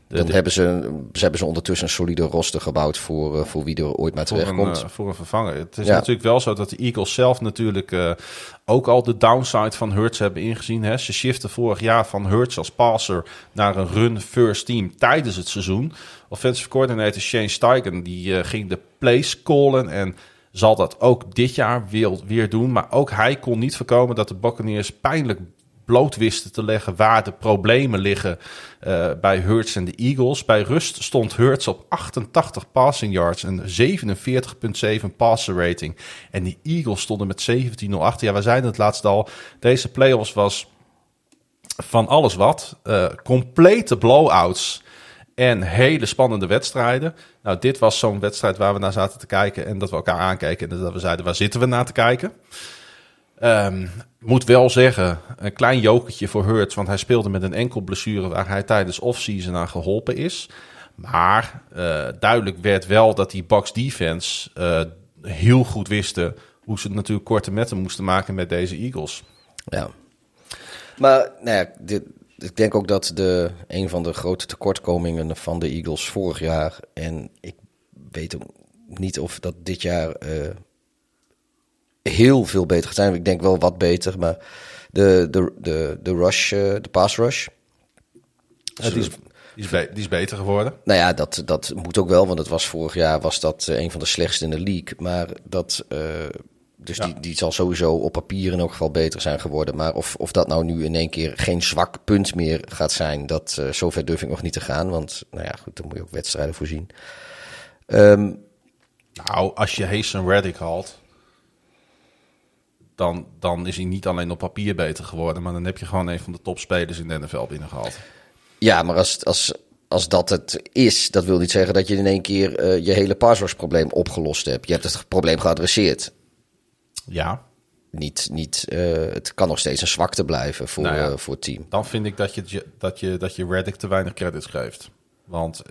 dan de- hebben, ze, ze hebben ze ondertussen een solide roster gebouwd voor, voor wie er ooit maar terechtkomt. eh, voor een vervanger. Het is Ja. natuurlijk wel zo dat de Eagles zelf natuurlijk ook al de downside van Hurts hebben ingezien. Hè. Ze shiften vorig jaar van Hurts als passer naar een run first team tijdens het seizoen. Offensive coordinator Shane Steichen die ging de plays callen en zal dat ook dit jaar weer, weer doen. Maar ook hij kon niet voorkomen dat de Buccaneers pijnlijk bloot wisten te leggen waar de problemen liggen eh, bij Hurts en de Eagles. Bij rust stond Hurts op 88 passing yards en 47,7 passer rating. En de Eagles stonden met 17-0 achter. Ja, we zeiden het laatst al. Deze playoffs was van alles wat. Eh, complete blowouts. En hele spannende wedstrijden. Nou, dit was zo'n wedstrijd waar we naar zaten te kijken en dat we elkaar aankeken en dat we zeiden, waar zitten we naar te kijken? Um, moet wel zeggen, een klein jokertje voor Hurts, want hij speelde met een enkel blessure waar hij tijdens offseason aan geholpen is. Maar uh, duidelijk werd wel dat die Bucks defense uh, heel goed wisten hoe ze natuurlijk korte metten moesten maken met deze Eagles. Ja. Maar nou dit, ik denk ook dat de, een van de grote tekortkomingen van de Eagles vorig jaar, en ik weet ook niet of dat dit jaar uh, heel veel beter gaat zijn. Ik denk wel wat beter, maar de, de, de, de rush, uh, de pass rush. Ja, die, is, die, is die, is, beter geworden. Nou ja, dat, dat moet ook wel, want het was vorig jaar was dat uh, een van de slechtste in de league. Maar dat, dus ja. die, die zal sowieso op papier in elk geval beter zijn geworden. Maar of, of dat nou nu in één keer geen zwak punt meer gaat zijn, dat uh, zover durf ik nog niet te gaan. Want nou ja, goed, dan moet je ook wedstrijden voorzien. Um, nou, als je Hasten Reddick haalt, dan, dan is hij niet alleen op papier beter geworden, maar dan heb je gewoon een van de topspelers in de NFL binnengehaald. Ja, maar als, als, als dat het is, dat wil niet zeggen dat je in één keer uh, je hele probleem opgelost hebt. Je hebt het probleem geadresseerd. Ja. Niet, niet, uh, het kan nog steeds een zwakte blijven voor, nou ja, uh, voor het team. Dan vind ik dat je, dat je, dat je Reddick te weinig credits geeft. Want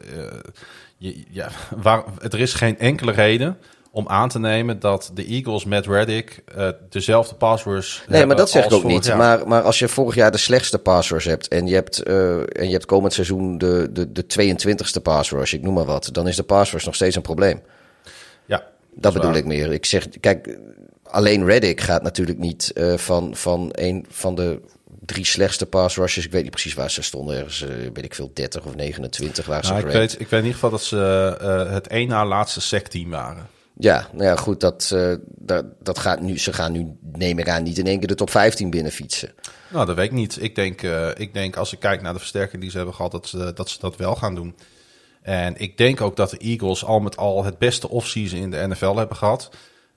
je, ja, waar, er is geen enkele reden om aan te nemen dat de Eagles met Reddick uh, dezelfde passwords Nee, maar dat zeg ik ook niet. Maar, maar als je vorig jaar de slechtste passwords hebt en je hebt, uh, en je hebt komend seizoen de, de, de 22ste passwords, ik noem maar wat, dan is de passwords nog steeds een probleem. Ja. Dat, dat bedoel waar. ik meer. Ik zeg, kijk, alleen Reddick gaat natuurlijk niet uh, van, van een van de drie slechtste pass rushes. Ik weet niet precies waar ze stonden. Ergens, uh, weet ik veel, 30 of 29 waar ze nou, ik weet, ik weet in ieder geval dat ze uh, het één na laatste sec-team waren. Ja, nou ja, goed, dat, uh, dat, dat gaat nu, ze gaan nu, neem ik aan, niet in één keer de top 15 binnen fietsen. Nou, dat weet ik niet. Ik denk, ik denk als ik kijk naar de versterking die ze hebben gehad, dat ze, dat ze dat wel gaan doen. En ik denk ook dat de Eagles al met al het beste offseason in de NFL hebben gehad.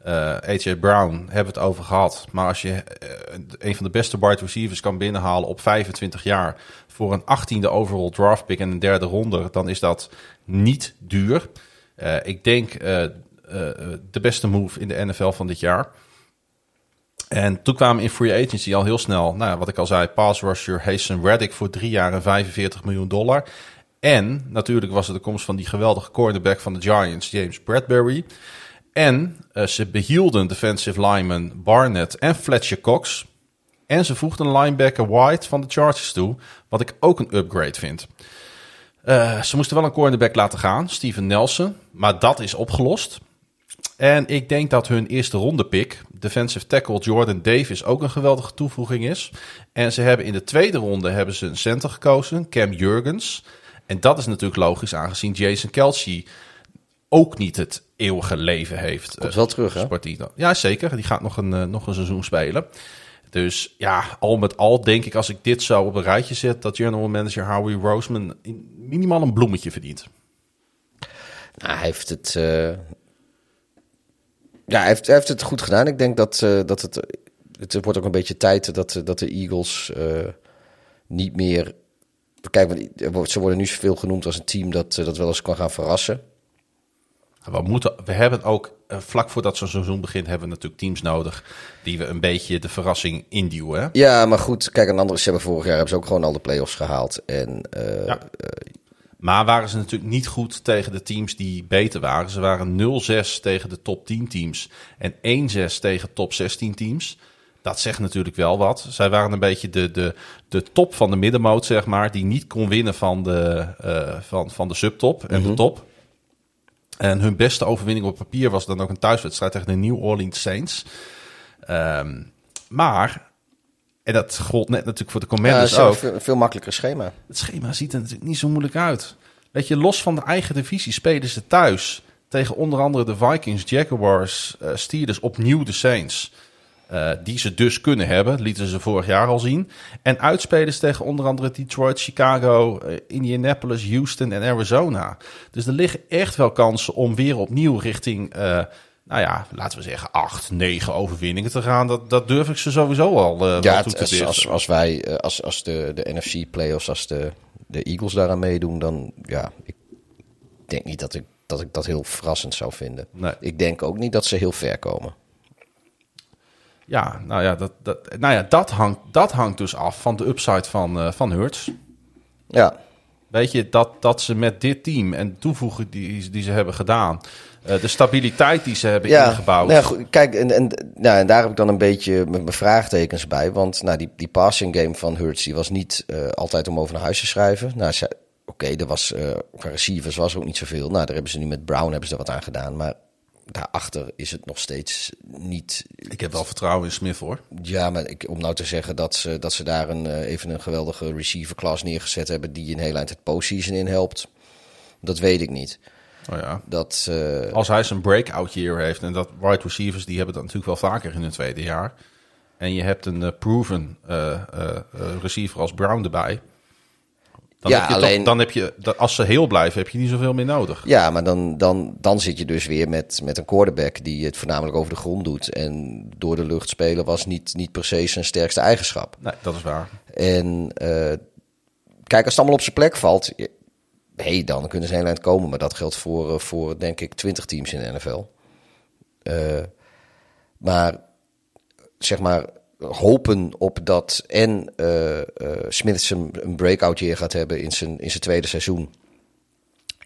Uh, AJ Brown hebben we het over gehad. Maar als je uh, een van de beste wide receivers kan binnenhalen op 25 jaar voor een 18e overall draft pick en een derde ronde, dan is dat niet duur. Uh, ik denk de beste move in de NFL van dit jaar. En toen kwamen in free agency al heel snel, nou, wat ik al zei, pass rusher Hasten Reddick voor drie jaar en 45 miljoen dollar. En natuurlijk was het de komst van die geweldige cornerback van de Giants, James Bradbury. En uh, ze behielden defensive lineman Barnett en Fletcher Cox. En ze voegden linebacker White van de Chargers toe, wat ik ook een upgrade vind. Uh, ze moesten wel een cornerback laten gaan, Steven Nelson, maar dat is opgelost. En ik denk dat hun eerste ronde pick, defensive tackle Jordan Davis, ook een geweldige toevoeging is. En ze hebben in de tweede ronde hebben ze een center gekozen, Cam Jurgens. En dat is natuurlijk logisch, aangezien Jason Kelsey ook niet het eeuwige leven heeft. Komt wel terug, hè? Spartino. Ja, zeker. Die gaat nog een, uh, nog een seizoen spelen. Dus ja, al met al denk ik als ik dit zo op een rijtje zet... dat general manager Howie Roseman minimaal een bloemetje verdient. Nou, hij heeft het... Uh... Ja, hij heeft, hij heeft het goed gedaan. Ik denk dat, uh, dat het... Het wordt ook een beetje tijd dat, dat de Eagles niet meer... Kijk, ze worden nu zoveel genoemd als een team dat, dat wel eens kan gaan verrassen. We, moeten, we hebben ook, uh, vlak voordat zo'n seizoen begint, hebben we natuurlijk teams nodig die we een beetje de verrassing induwen. Hè? Ja, maar goed, kijk, een andere, ze hebben vorig jaar hebben ze ook gewoon al de play-offs gehaald. En, uh, ja. uh, maar waren ze natuurlijk niet goed tegen de teams die beter waren. Ze waren 0-6 tegen de top 10 teams en 1-6 tegen top 16 teams. Dat zegt natuurlijk wel wat. Zij waren een beetje de, de, de top van de middenmoot, zeg maar, die niet kon winnen van de, uh, van, van de subtop en mm -hmm. de top. En hun beste overwinning op papier was dan ook een thuiswedstrijd tegen de New Orleans Saints. Um, maar, en dat gold net natuurlijk voor de Commanders ja, ook. Veel, veel makkelijker schema. Het schema ziet er natuurlijk niet zo moeilijk uit. Weet je, los van de eigen divisie spelen ze thuis tegen onder andere de Vikings, Jaguars, uh, Steelers, opnieuw de Saints. Uh, die ze dus kunnen hebben, lieten ze vorig jaar al zien. En uitspelers tegen onder andere Detroit, Chicago, uh, Indianapolis, Houston en Arizona. Dus er liggen echt wel kansen om weer opnieuw richting, uh, nou ja, laten we zeggen, acht, negen overwinningen te gaan. Dat, dat durf ik ze sowieso al ja, toe te als, als, als wij, als, als de, de NFC playoffs, als de de Eagles daaraan meedoen, dan ja, ik denk niet dat ik dat, ik dat heel verrassend zou vinden. Nee. Ik denk ook niet dat ze heel ver komen. Ja, nou ja, dat, dat, nou ja, dat, hangt, dat hangt dus af van de upside van, eh van Hurts. Ja, Weet je, dat, dat ze met dit team en de toevoeging die, die ze hebben gedaan, eh, de stabiliteit die ze hebben ja, ingebouwd. nou ja, goed, kijk, en, en, nou, en daar heb ik dan een beetje met mijn vraagtekens bij. Want nou, die, die passing game van Hurts die was niet eh, altijd om over naar huis te schrijven. Nou, oké, er was qua receivers was er ook niet zoveel. Nou, daar hebben ze nu met Brown hebben ze er wat aan gedaan. Maar daarachter is het nog steeds niet. Ik heb wel vertrouwen in Smith hoor. Ja, maar ik, om nou te zeggen dat ze, dat ze daar een, eh, even een geweldige receiver class neergezet hebben die een heel eind het postseason in helpt. Dat weet ik niet. Oh ja. Dat, eh, Als hij zijn breakout year heeft en dat wide receivers die hebben dat natuurlijk wel vaker in hun tweede jaar. En je hebt een eh, proven receiver als Brown erbij. Dan Ja, heb je alleen- toch, dan heb je, dat- als ze heel blijven, heb je niet zoveel meer nodig. Ja, maar dan, dan, dan zit je dus weer met, met een quarterback die het voornamelijk over de grond doet. En door de lucht spelen was niet, niet per se zijn sterkste eigenschap. Nee, dat is waar. En eh, kijk, als het allemaal op zijn plek valt, hé, hey, dan kunnen ze heel eind komen. Maar dat geldt voor, eh, voor denk ik, 20 teams in de NFL. Eh, maar zeg maar, hopen op dat en eh eh Smith zijn een breakout year gaat hebben in zijn, in zijn tweede seizoen.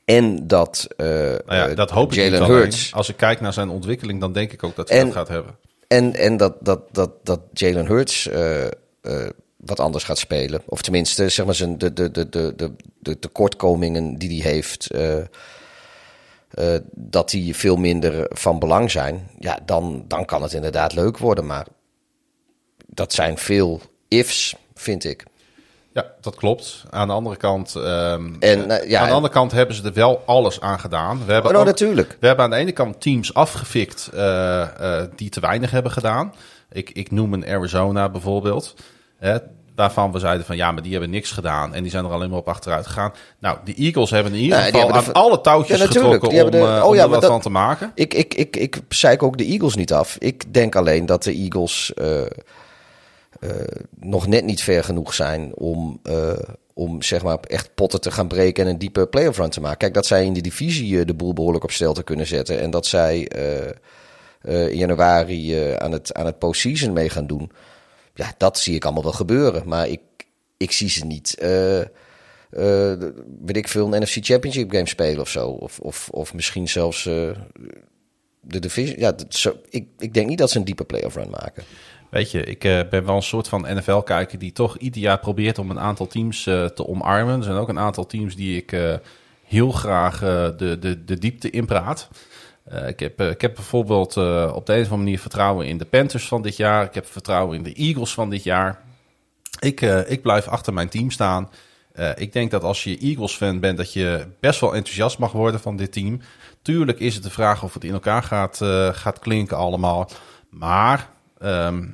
En dat, eh Nou ja, dat hoop ik Jalen alleen. Hurts Als ik kijk naar zijn ontwikkeling, dan denk ik ook dat hij En- dat gaat hebben. en, en dat, dat, dat, dat Jalen Hurts wat anders gaat spelen. Of tenminste, zeg maar, zijn, de, de, de, de, de, de tekortkomingen die hij heeft, dat die veel minder van belang zijn. Ja, dan, dan kan het inderdaad leuk worden. Maar dat zijn veel ifs, vind ik. Ja, dat klopt. Aan de andere kant, ehm, En, nou, ja, aan de andere kant hebben ze er wel alles aan gedaan. We hebben, Oh, nou, ook- natuurlijk. we hebben aan de ene kant teams afgefikt eh, eh, die te weinig hebben gedaan. Ik, ik noem een Arizona bijvoorbeeld. Hè, waarvan we zeiden van ja, maar die hebben niks gedaan. En die zijn er alleen maar op achteruit gegaan. Nou, de Eagles hebben in ieder Ja, die geval aan alle touwtjes Ja, getrokken om, Die de- eh, oh om ja, er wat dat- van te maken. Ik, ik, ik, ik zeik ook de Eagles niet af. Ik denk alleen dat de Eagles eh, eh, nog net niet ver genoeg zijn om, eh, om zeg maar echt potten te gaan breken en een diepe playoff run te maken. Kijk, dat zij in de divisie eh, de boel behoorlijk op stel te kunnen zetten en dat zij in januari aan, het, aan het postseason mee gaan doen. Ja, dat zie ik allemaal wel gebeuren. Maar ik, ik zie ze niet. eh, weet ik veel, een NFC Championship game spelen of zo. Of, of, of misschien zelfs de division. Ja, ik, ik denk niet dat ze een diepe playoff run maken. Weet je, ik eh, ben wel een soort van NFL-kijker die toch ieder jaar probeert om een aantal teams eh, te omarmen. Er zijn ook een aantal teams die ik eh, heel graag de, de, de diepte inpraat. Ik, heb, ik heb bijvoorbeeld op de een of andere manier vertrouwen in de Panthers van dit jaar. Ik heb vertrouwen in de Eagles van dit jaar. Ik, ik blijf achter mijn team staan. Ik denk dat als je Eagles-fan bent, dat je best wel enthousiast mag worden van dit team. Tuurlijk is het de vraag of het in elkaar gaat, gaat klinken allemaal. Maar ehm,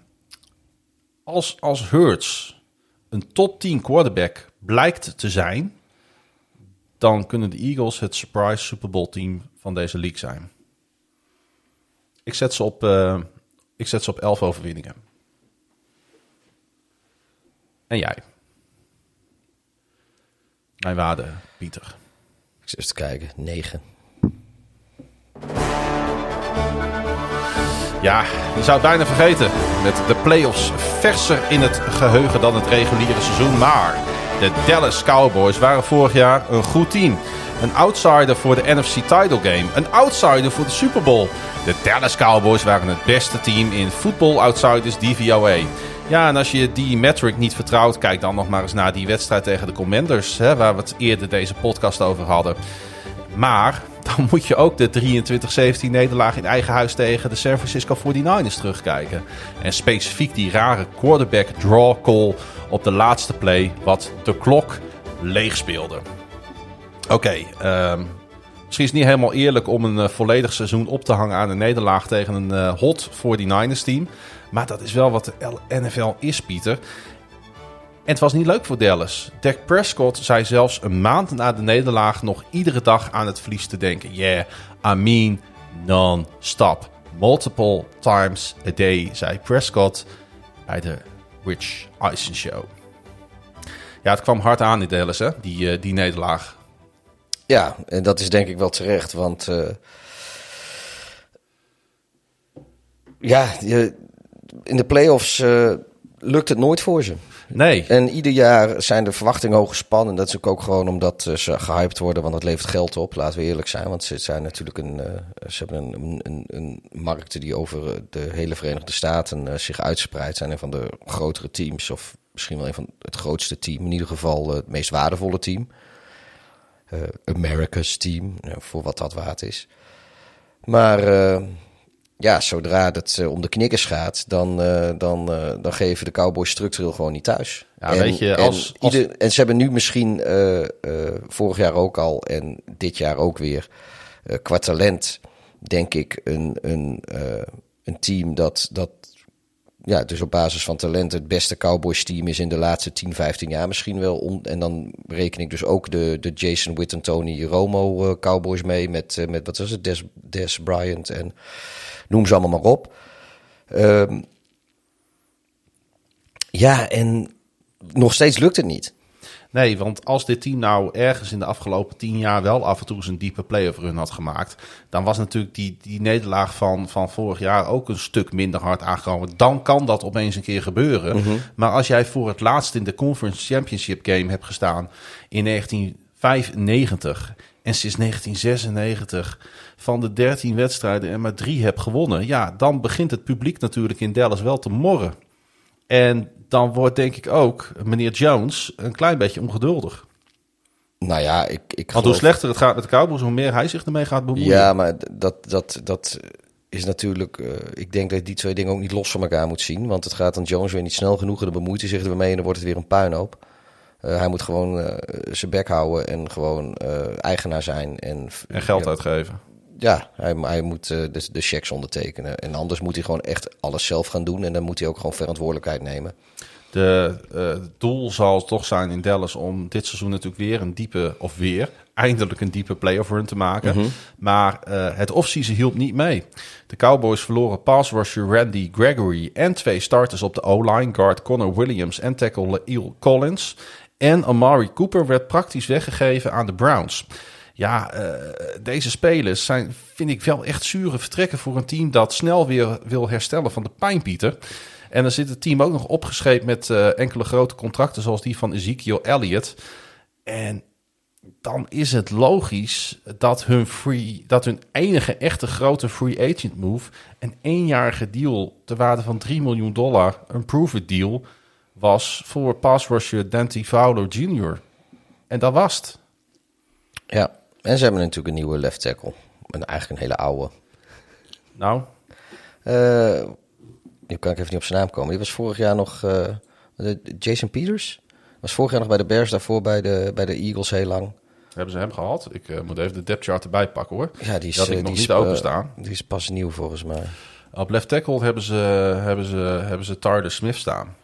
als, als Hurts een top 10 quarterback blijkt te zijn, dan kunnen de Eagles het surprise Super Bowl team van deze league zijn. Ik zet ze op, eh, ik zet ze op 11 overwinningen. En jij? Mijn waarde, Pieter. Ik zit even te kijken. 9. Ja, je zou het bijna vergeten. Met de playoffs verser in het geheugen dan het reguliere seizoen. Maar de Dallas Cowboys waren vorig jaar een goed team. Een outsider voor de NFC title game. Een outsider voor de Super Bowl. De Dallas Cowboys waren het beste team in Football Outsiders DVOA. Ja, en als je die metric niet vertrouwt, kijk dan nog maar eens naar die wedstrijd tegen de Commanders. Hè, waar we het eerder deze podcast over hadden. Maar dan moet je ook de 23-17 nederlaag in eigen huis tegen de San Francisco 49ers terugkijken. En specifiek die rare quarterback draw call op de laatste play, wat de klok leeg speelde. Oké, ehm, misschien is het niet helemaal eerlijk om een eh, volledig seizoen op te hangen aan een nederlaag tegen een eh, hot 49ers team. Maar dat is wel wat de NFL is, Pieter. En het was niet leuk voor Dallas. Dak Prescott zei zelfs een maand na de nederlaag nog iedere dag aan het verlies te denken. Yeah, I mean non-stop. Multiple times a day, zei Prescott bij de Rich Eisen Show. Ja, het kwam hard aan in Dallas, hè, die, eh, die nederlaag. Ja, en dat is denk ik wel terecht, want eh, ja, je, in de playoffs eh lukt het nooit voor ze. Nee, En ieder jaar zijn de verwachtingen hoog gespannen. Dat is ook gewoon omdat eh, ze gehyped worden, want het levert geld op. Laten we eerlijk zijn, want ze zijn natuurlijk een, eh, ze hebben een, een, een, markt die over eh, de hele Verenigde Staten zich uitspreidt. Zijn een van de grotere teams, of misschien wel een van het grootste team. In ieder geval het meest waardevolle team. Eh, America's team, eh, voor wat dat waard is. Maar ja, zodra het eh, om de knikkers gaat, dan, eh, dan, eh, dan geven de Cowboys structureel gewoon niet thuis. Ja, weet je, als- en, als- ieder- en ze hebben nu misschien vorig jaar ook al en dit jaar ook weer qua talent, denk ik, een, een, een team dat, dat ja, dus op basis van talent het beste Cowboys team is in de laatste 10, 15 jaar misschien wel. Om, en dan reken ik dus ook de, de Jason Witten, Tony Romo Cowboys mee met, met wat was het, Des, Des Bryant en noem ze allemaal maar op. Ehm, ja, en nog steeds lukt het niet. Nee, want als dit team nou ergens in de afgelopen tien jaar wel af en toe eens een diepe playoff run had gemaakt, dan was natuurlijk die, die nederlaag van, van vorig jaar ook een stuk minder hard aangekomen. Dan kan dat opeens een keer gebeuren. Maar als jij voor het laatst in de Conference Championship game hebt gestaan in 1995 en sinds 1996 van de 13 wedstrijden er maar drie hebt gewonnen, ja, dan begint het publiek natuurlijk in Dallas wel te morren. En dan wordt denk ik ook meneer Jones een klein beetje ongeduldig. Nou ja, ik, ik Want hoe geloof- slechter het gaat met de Cowboys, hoe meer hij zich ermee gaat bemoeien. Ja, maar dat, dat, dat is natuurlijk. eh, ik denk dat je die twee dingen ook niet los van elkaar moet zien. Want het gaat dan Jones weer niet snel genoeg. En dan bemoeit hij zich ermee en dan wordt het weer een puinhoop. Eh, hij moet gewoon eh, zijn bek houden en gewoon eigenaar zijn. En, En geld uitgeven. Ja, hij, hij moet eh, de, de checks ondertekenen. En anders moet hij gewoon echt alles zelf gaan doen. En dan moet hij ook gewoon verantwoordelijkheid nemen. De, eh, het doel zal toch zijn in Dallas om dit seizoen natuurlijk weer een diepe, of weer, eindelijk een diepe playoff run te maken. Maar eh, het offseason hielp niet mee. De Cowboys verloren pass rusher Randy Gregory en twee starters op de O-line, guard Connor Williams en tackle Lael Collins. En Amari Cooper werd praktisch weggegeven aan de Browns. Ja, eh, deze spelers zijn, vind ik, wel echt zure vertrekken voor een team dat snel weer wil herstellen van de pijnpieter. En dan zit het team ook nog opgescheept met eh, enkele grote contracten, zoals die van Ezekiel Elliott. En dan is het logisch dat hun, free, dat hun enige echte grote free agent move een eenjarige deal ter waarde van 3 miljoen dollar, een prove-it deal, was voor pass rusher Dante Fowler Jr. En dat was het. Ja, en ze hebben natuurlijk een nieuwe left tackle. En eigenlijk een hele oude. Nou, Eh, nu kan ik even niet op zijn naam komen. Die was vorig jaar nog... eh, de- Jason Peters? Was vorig jaar nog bij de Bears, daarvoor bij de, bij de Eagles heel lang. hebben ze hem gehad. Ik eh, moet even de depth chart erbij pakken hoor. Ja, die is, Dat ik nog die niet is, openstaan. Die is pas nieuw volgens mij. Op left tackle hebben ze, hebben ze, hebben ze Tyler Smith staan.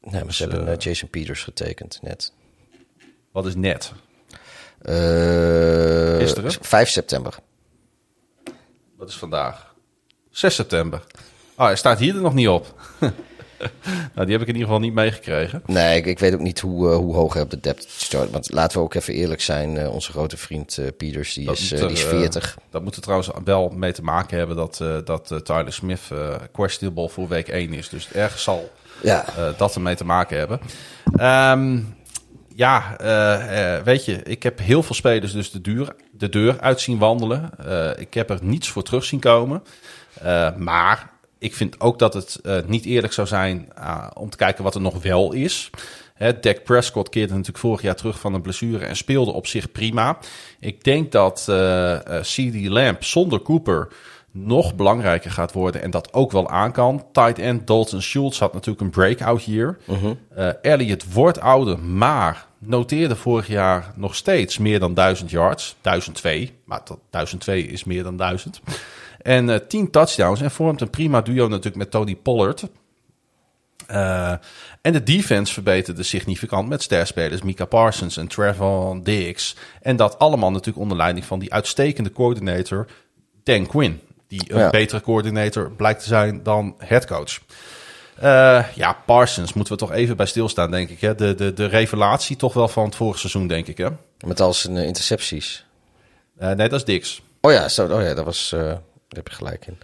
Nee, maar ze Dus, hebben Jason Peters getekend net. Wat is net? Eh, Gisteren? 5 september. Wat is vandaag? 6 september. Oh, hij staat hier er nog niet op. nou, die heb ik in ieder geval niet meegekregen. Nee, ik, ik weet ook niet hoe, eh, hoe hoog hij op de depth chart. Want laten we ook even eerlijk zijn. eh, onze grote vriend eh, Peters, die Dat is, die is er, eh, 40. Dat moet er trouwens wel mee te maken hebben dat, eh, dat Tyler Smith eh questionable voor week 1 is. Dus ergens zal ja, eh, dat ermee te maken hebben. Ehm, ja, eh, eh, weet je, ik heb heel veel spelers dus de deur, de deur uit zien wandelen. Eh, ik heb er niets voor terug zien komen. Maar ik vind ook dat het niet eerlijk zou zijn om te kijken wat er nog wel is. Hè, Dak Prescott keerde natuurlijk vorig jaar terug van een blessure en speelde op zich prima. Ik denk dat CD Lamp zonder Cooper nog belangrijker gaat worden en dat ook wel aan kan. Tight end Dalton Schultz had natuurlijk een breakout hier. Eh, Elliott wordt ouder, maar noteerde vorig jaar nog steeds meer dan 1000 yards. 1002, maar dat 1002 is meer dan 1000. En eh 10 touchdowns en vormt een prima duo natuurlijk met Tony Pollard. Eh, en de defense verbeterde significant met sterspelers Mika Parsons en Trevor Diggs. En dat allemaal natuurlijk onder leiding van die uitstekende coördinator Dan Quinn. Die een Ja. betere coördinator blijkt te zijn dan headcoach. Eh, ja, Parsons moeten we toch even bij stilstaan, denk ik. Hè? De, de, de revelatie toch wel van het vorige seizoen, denk ik. Hè? Met al zijn eh, intercepties. Eh, nee, dat is Dix. Oh ja, zo, oh ja dat was, daar heb je gelijk in.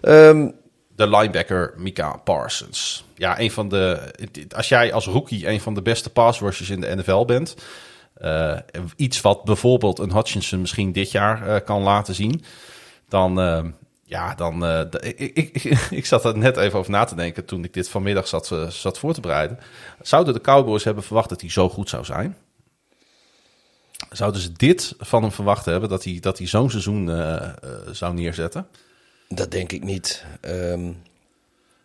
Ehm, De linebacker Mika Parsons. Ja, een van de. Als jij als rookie een van de beste pass rushers in de NFL bent. iets wat bijvoorbeeld een Hutchinson misschien dit jaar kan laten zien. Dan. eh, ja, dan. d- ik, ik, ik, zat er net even over na te denken toen ik dit vanmiddag zat, eh, zat voor te bereiden. Zouden de Cowboys hebben verwacht dat hij zo goed zou zijn? Zouden ze dit van hem verwacht hebben dat hij, dat hij zo'n seizoen eh, zou neerzetten? dat denk ik niet. Ehm,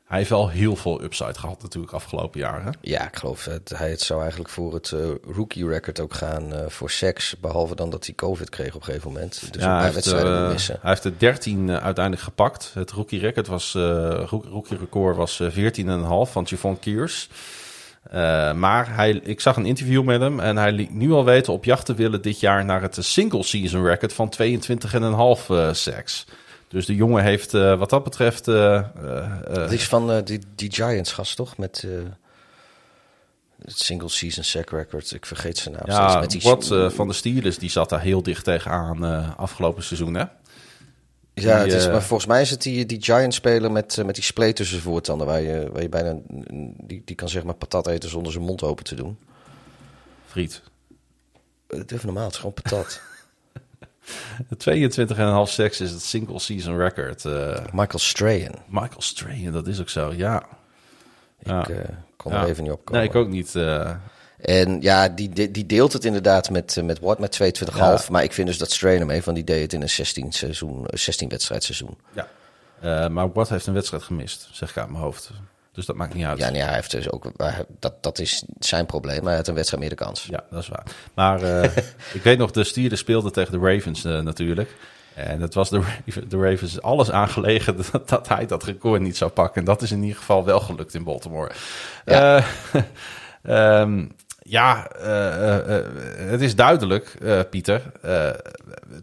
Hij heeft wel heel veel upside gehad natuurlijk afgelopen jaar. Hè? ja, ik geloof dat hij het zou eigenlijk voor het eh, rookie record ook gaan eh, voor seks. Behalve dan dat hij COVID kreeg op een gegeven moment. Dus ja, hij, heeft, eh, missen. hij heeft er 13 eh, uiteindelijk gepakt. Het rookie record was, rook- rookie record was eh, 14,5 van Javon Kiers. Maar hij, ik zag een interview met hem en hij liet nu al weten op jacht te willen dit jaar naar het single season record van 22,5 eh sacks. Dus de jongen heeft eh, wat dat betreft eh, eh, eh, is van die, die Giants gast, toch? Met het single season sack record. Ik vergeet zijn naam. Ja, met die, wat van de Steelers, die zat daar heel dicht tegenaan eh afgelopen seizoen, hè? ja, het is, maar volgens mij is het die, die Giants speler met, met die spleet tussen zijn voortanden. Waar je, waar je bijna... Die, die kan zeg maar patat eten zonder zijn mond open te doen. Friet. Het is even normaal, het is gewoon patat. 22,5 sacks is het single season record. Eh, Michael Strahan. Michael Strahan, dat is ook zo, ja. Ja. Ik eh, kon Ja. er even niet op komen. Nee, ik ook niet. eh. En ja, die, die, deelt het inderdaad met, met Watt, met 22,5. Ja. Maar ik vind dus dat Strahan hem heeft, want die deed het in een 16, seizoen, eh, 16 wedstrijd seizoen. ja. Maar Watt heeft een wedstrijd gemist, zeg ik uit mijn hoofd. Dus dat maakt niet uit. Ja, nee, hij heeft dus ook, dat, dat is zijn probleem. Hij had een wedstrijd meer de kans. Ja, dat is waar. Maar eh, ik weet nog, de Steelers speelden tegen de Ravens eh, natuurlijk. En het was de, de Ravens alles aangelegen dat, dat hij dat record niet zou pakken. En dat is in ieder geval wel gelukt in Baltimore. Ja. Ja, ehm, ja eh, eh, eh, het is duidelijk, eh, Pieter. eh,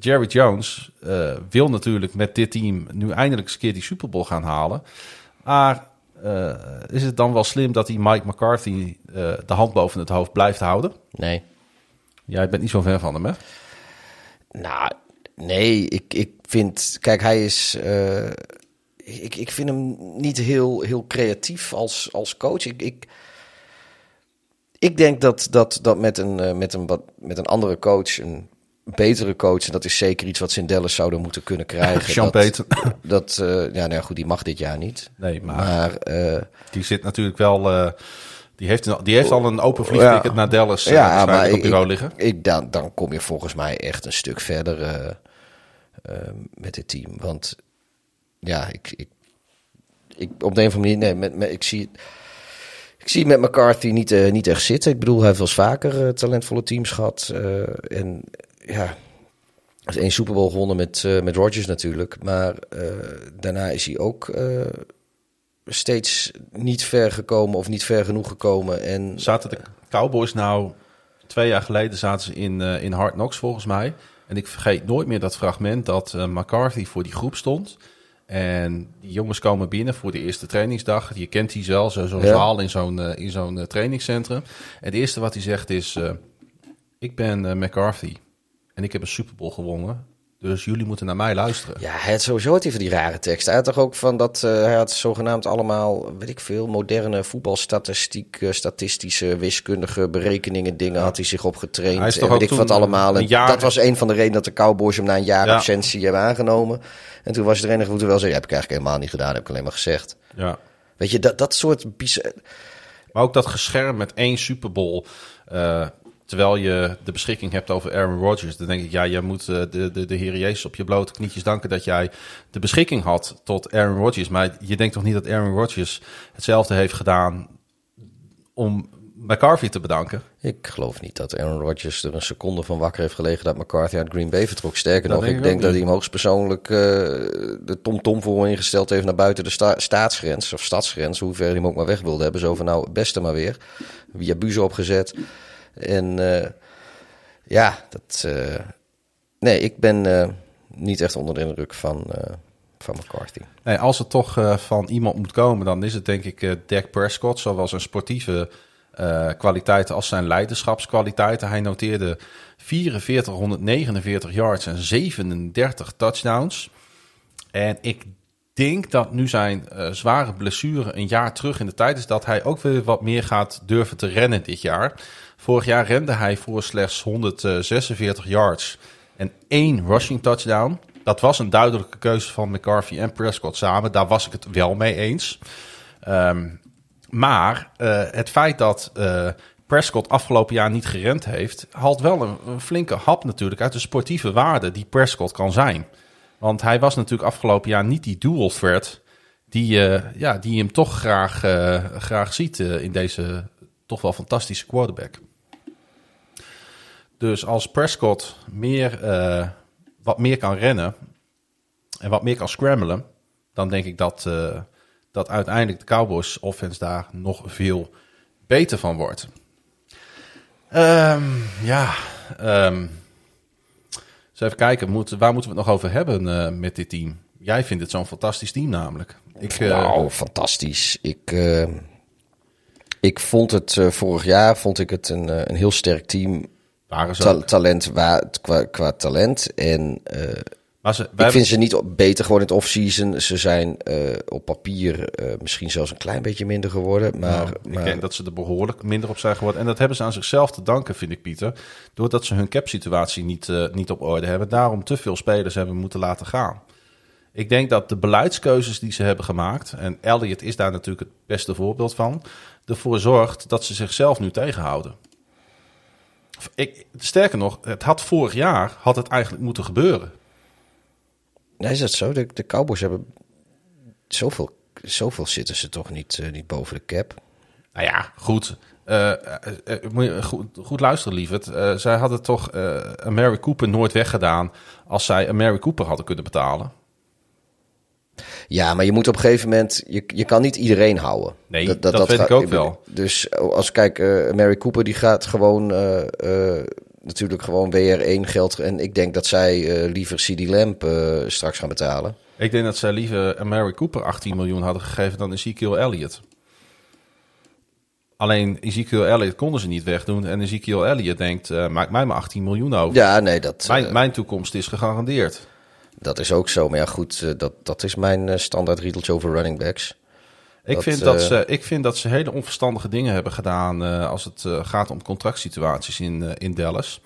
Jerry Jones eh, wil natuurlijk met dit team nu eindelijk eens een keer die Super Bowl gaan halen. Maar eh, is het dan wel slim dat hij Mike McCarthy eh, de hand boven het hoofd blijft houden? Nee. Jij bent niet zo ver van hem, hè? Nou, nee, ik, ik vind... Kijk, hij is... eh, ik, ik vind hem niet heel, heel creatief als, als coach. Ik, ik, ik denk dat, dat, dat met, een, met, een, met een andere coach, een betere coach... en dat is zeker iets wat ze in Dallas zouden moeten kunnen krijgen. Dat, Payton. Dat, eh, ja, nou ja, goed, die mag dit jaar niet. Nee, maar, Maar eh, die zit natuurlijk wel... eh, die, heeft een, die heeft al een open vliegticket Ja. naar Dallas ja, maar op ik, bureau ik- liggen. ik, dan, dan kom je volgens mij echt een stuk verder met dit team. Want ja, ik, ik, ik op de een of andere manier, nee, met, met, ik zie ik zie met McCarthy niet, niet echt zitten. Ik bedoel, hij heeft wel eens vaker talentvolle teams gehad. eh, en ja, heeft één Super Bowl gewonnen met, eh, met Rodgers natuurlijk. Maar eh, daarna is hij ook eh, steeds niet ver gekomen of niet ver genoeg gekomen. En Zaten de Cowboys nou... Twee jaar geleden zaten ze in, in Hard Knocks volgens mij. En ik vergeet nooit meer dat fragment dat McCarthy voor die groep stond. En die jongens komen binnen voor de eerste trainingsdag. Je kent die zo- zo'n Ja. zaal in zo'n in zo'n trainingscentrum. En het eerste wat hij zegt is... ik ben McCarthy en ik heb een Super Bowl gewonnen. Dus jullie moeten naar mij luisteren. Ja, had sowieso had hij van die rare tekst. Hij had toch ook van dat eh, hij had zogenaamd allemaal, weet ik veel, moderne voetbalstatistiek, eh, statistische, wiskundige berekeningen, dingen had hij zich opgetraind. Hij is en toch weet ook ik wat allemaal. En een jaar- Dat was een van de redenen dat de Cowboys hem na een jaar Ja. absentie hebben aangenomen. En toen was er enige moeten wel zeggen, heb ik eigenlijk helemaal niet gedaan, heb ik alleen maar gezegd. Ja. Weet je, dat, dat soort bizar... Maar ook dat gescherm met één Super Bowl. eh, terwijl je de beschikking hebt over Aaron Rodgers. Dan denk ik, ja, jij moet eh, de, de, de Heer Jezus op je blote knietjes danken dat jij de beschikking had tot Aaron Rodgers. Maar je denkt toch niet dat Aaron Rodgers hetzelfde heeft gedaan om McCarthy te bedanken? Ik geloof niet dat Aaron Rodgers er een seconde van wakker heeft gelegen dat McCarthy uit Green Bay vertrok. Sterker Dat nog, denk ik denk dat niet. hij hem hoogstpersoonlijk eh, de tom-tom voor ingesteld heeft naar buiten de sta- staatsgrens of stadsgrens. Hoe ver hij hem ook maar weg wilde hebben. Zo van nou, beste maar weer. Via buzen opgezet. En eh, ja, dat... eh, nee, ik ben eh, niet echt onder de indruk van, van McCarthy. Nee, als het toch van iemand moet komen, dan is het denk ik Dak Prescott. Zowel zijn sportieve kwaliteiten als zijn leiderschapskwaliteiten. Hij noteerde 4449 yards en 37 touchdowns. En ik denk dat nu zijn zware blessure een jaar terug in de tijd is... dat hij ook weer wat meer gaat durven te rennen dit jaar. Vorig jaar rende hij voor slechts 146 yards en één rushing touchdown. Dat was een duidelijke keuze van McCarthy en Prescott samen. Daar was ik het wel mee eens. Um, maar uh, het feit dat uh, Prescott afgelopen jaar niet gerend heeft, haalt wel een, een, flinke hap natuurlijk uit de sportieve waarde die Prescott kan zijn. Want hij was natuurlijk afgelopen jaar niet die dual threat die, uh, ja, die hem toch graag, graag ziet in deze toch wel fantastische quarterback. Dus als Prescott meer, uh, wat meer kan rennen en wat meer kan scramblen, dan denk ik dat, uh, dat uiteindelijk de Cowboys offense daar nog veel beter van wordt. Um, ja, um, even kijken, waar moeten we het nog over hebben uh, met dit team? Jij vindt het zo'n fantastisch team namelijk. Ik, nou, fantastisch. Ik, ik vond het vorig jaar vond ik het een, een heel sterk team Ta talent qua, qua talent. En uh, maar ze, ik vind ze niet beter geworden in het off-season. Ze zijn uh, op papier uh, misschien zelfs een klein beetje minder geworden. Maar, nou, ik denk dat ze er behoorlijk minder op zijn geworden. En dat hebben ze aan zichzelf te danken, vind ik, Pieter. Doordat ze hun cap-situatie niet, niet op orde hebben. Daarom te veel spelers hebben moeten laten gaan. Ik denk dat de beleidskeuzes die ze hebben gemaakt... en Elliot is daar natuurlijk het beste voorbeeld van... ervoor zorgt dat ze zichzelf nu tegenhouden. Ik, sterker nog, het had vorig jaar had het eigenlijk moeten gebeuren. Nee, is dat zo? De, de Cowboys hebben zoveel, zoveel zitten ze toch niet, uh, niet boven de cap. Nou ja, goed. Uh, uh, goed, goed luisteren, lieverd. zij hadden toch Mary Cooper nooit weggedaan als zij Mary Cooper hadden kunnen betalen. Ja, maar je moet op een gegeven moment, je, je kan niet iedereen houden. Nee, dat, dat, dat weet ik ook wel. Dus als kijk, uh, Mary Cooper die gaat gewoon uh, uh, natuurlijk gewoon WR1 geld. En ik denk dat zij liever CD Lamp straks gaan betalen. Ik denk dat zij liever Mary Cooper 18 miljoen hadden gegeven dan Ezekiel Elliott. Alleen Ezekiel Elliott konden ze niet wegdoen. En Ezekiel Elliott denkt, maak mij maar 18 miljoen over. Ja, nee, dat... Mijn, mijn toekomst is gegarandeerd. Dat is ook zo. Maar ja, goed, eh, dat, dat is mijn eh, standaard riedeltje over running backs. Ik, vind dat eh, ze, ik vind dat ze hele onverstandige dingen hebben gedaan als het gaat om contractsituaties in, in Dallas.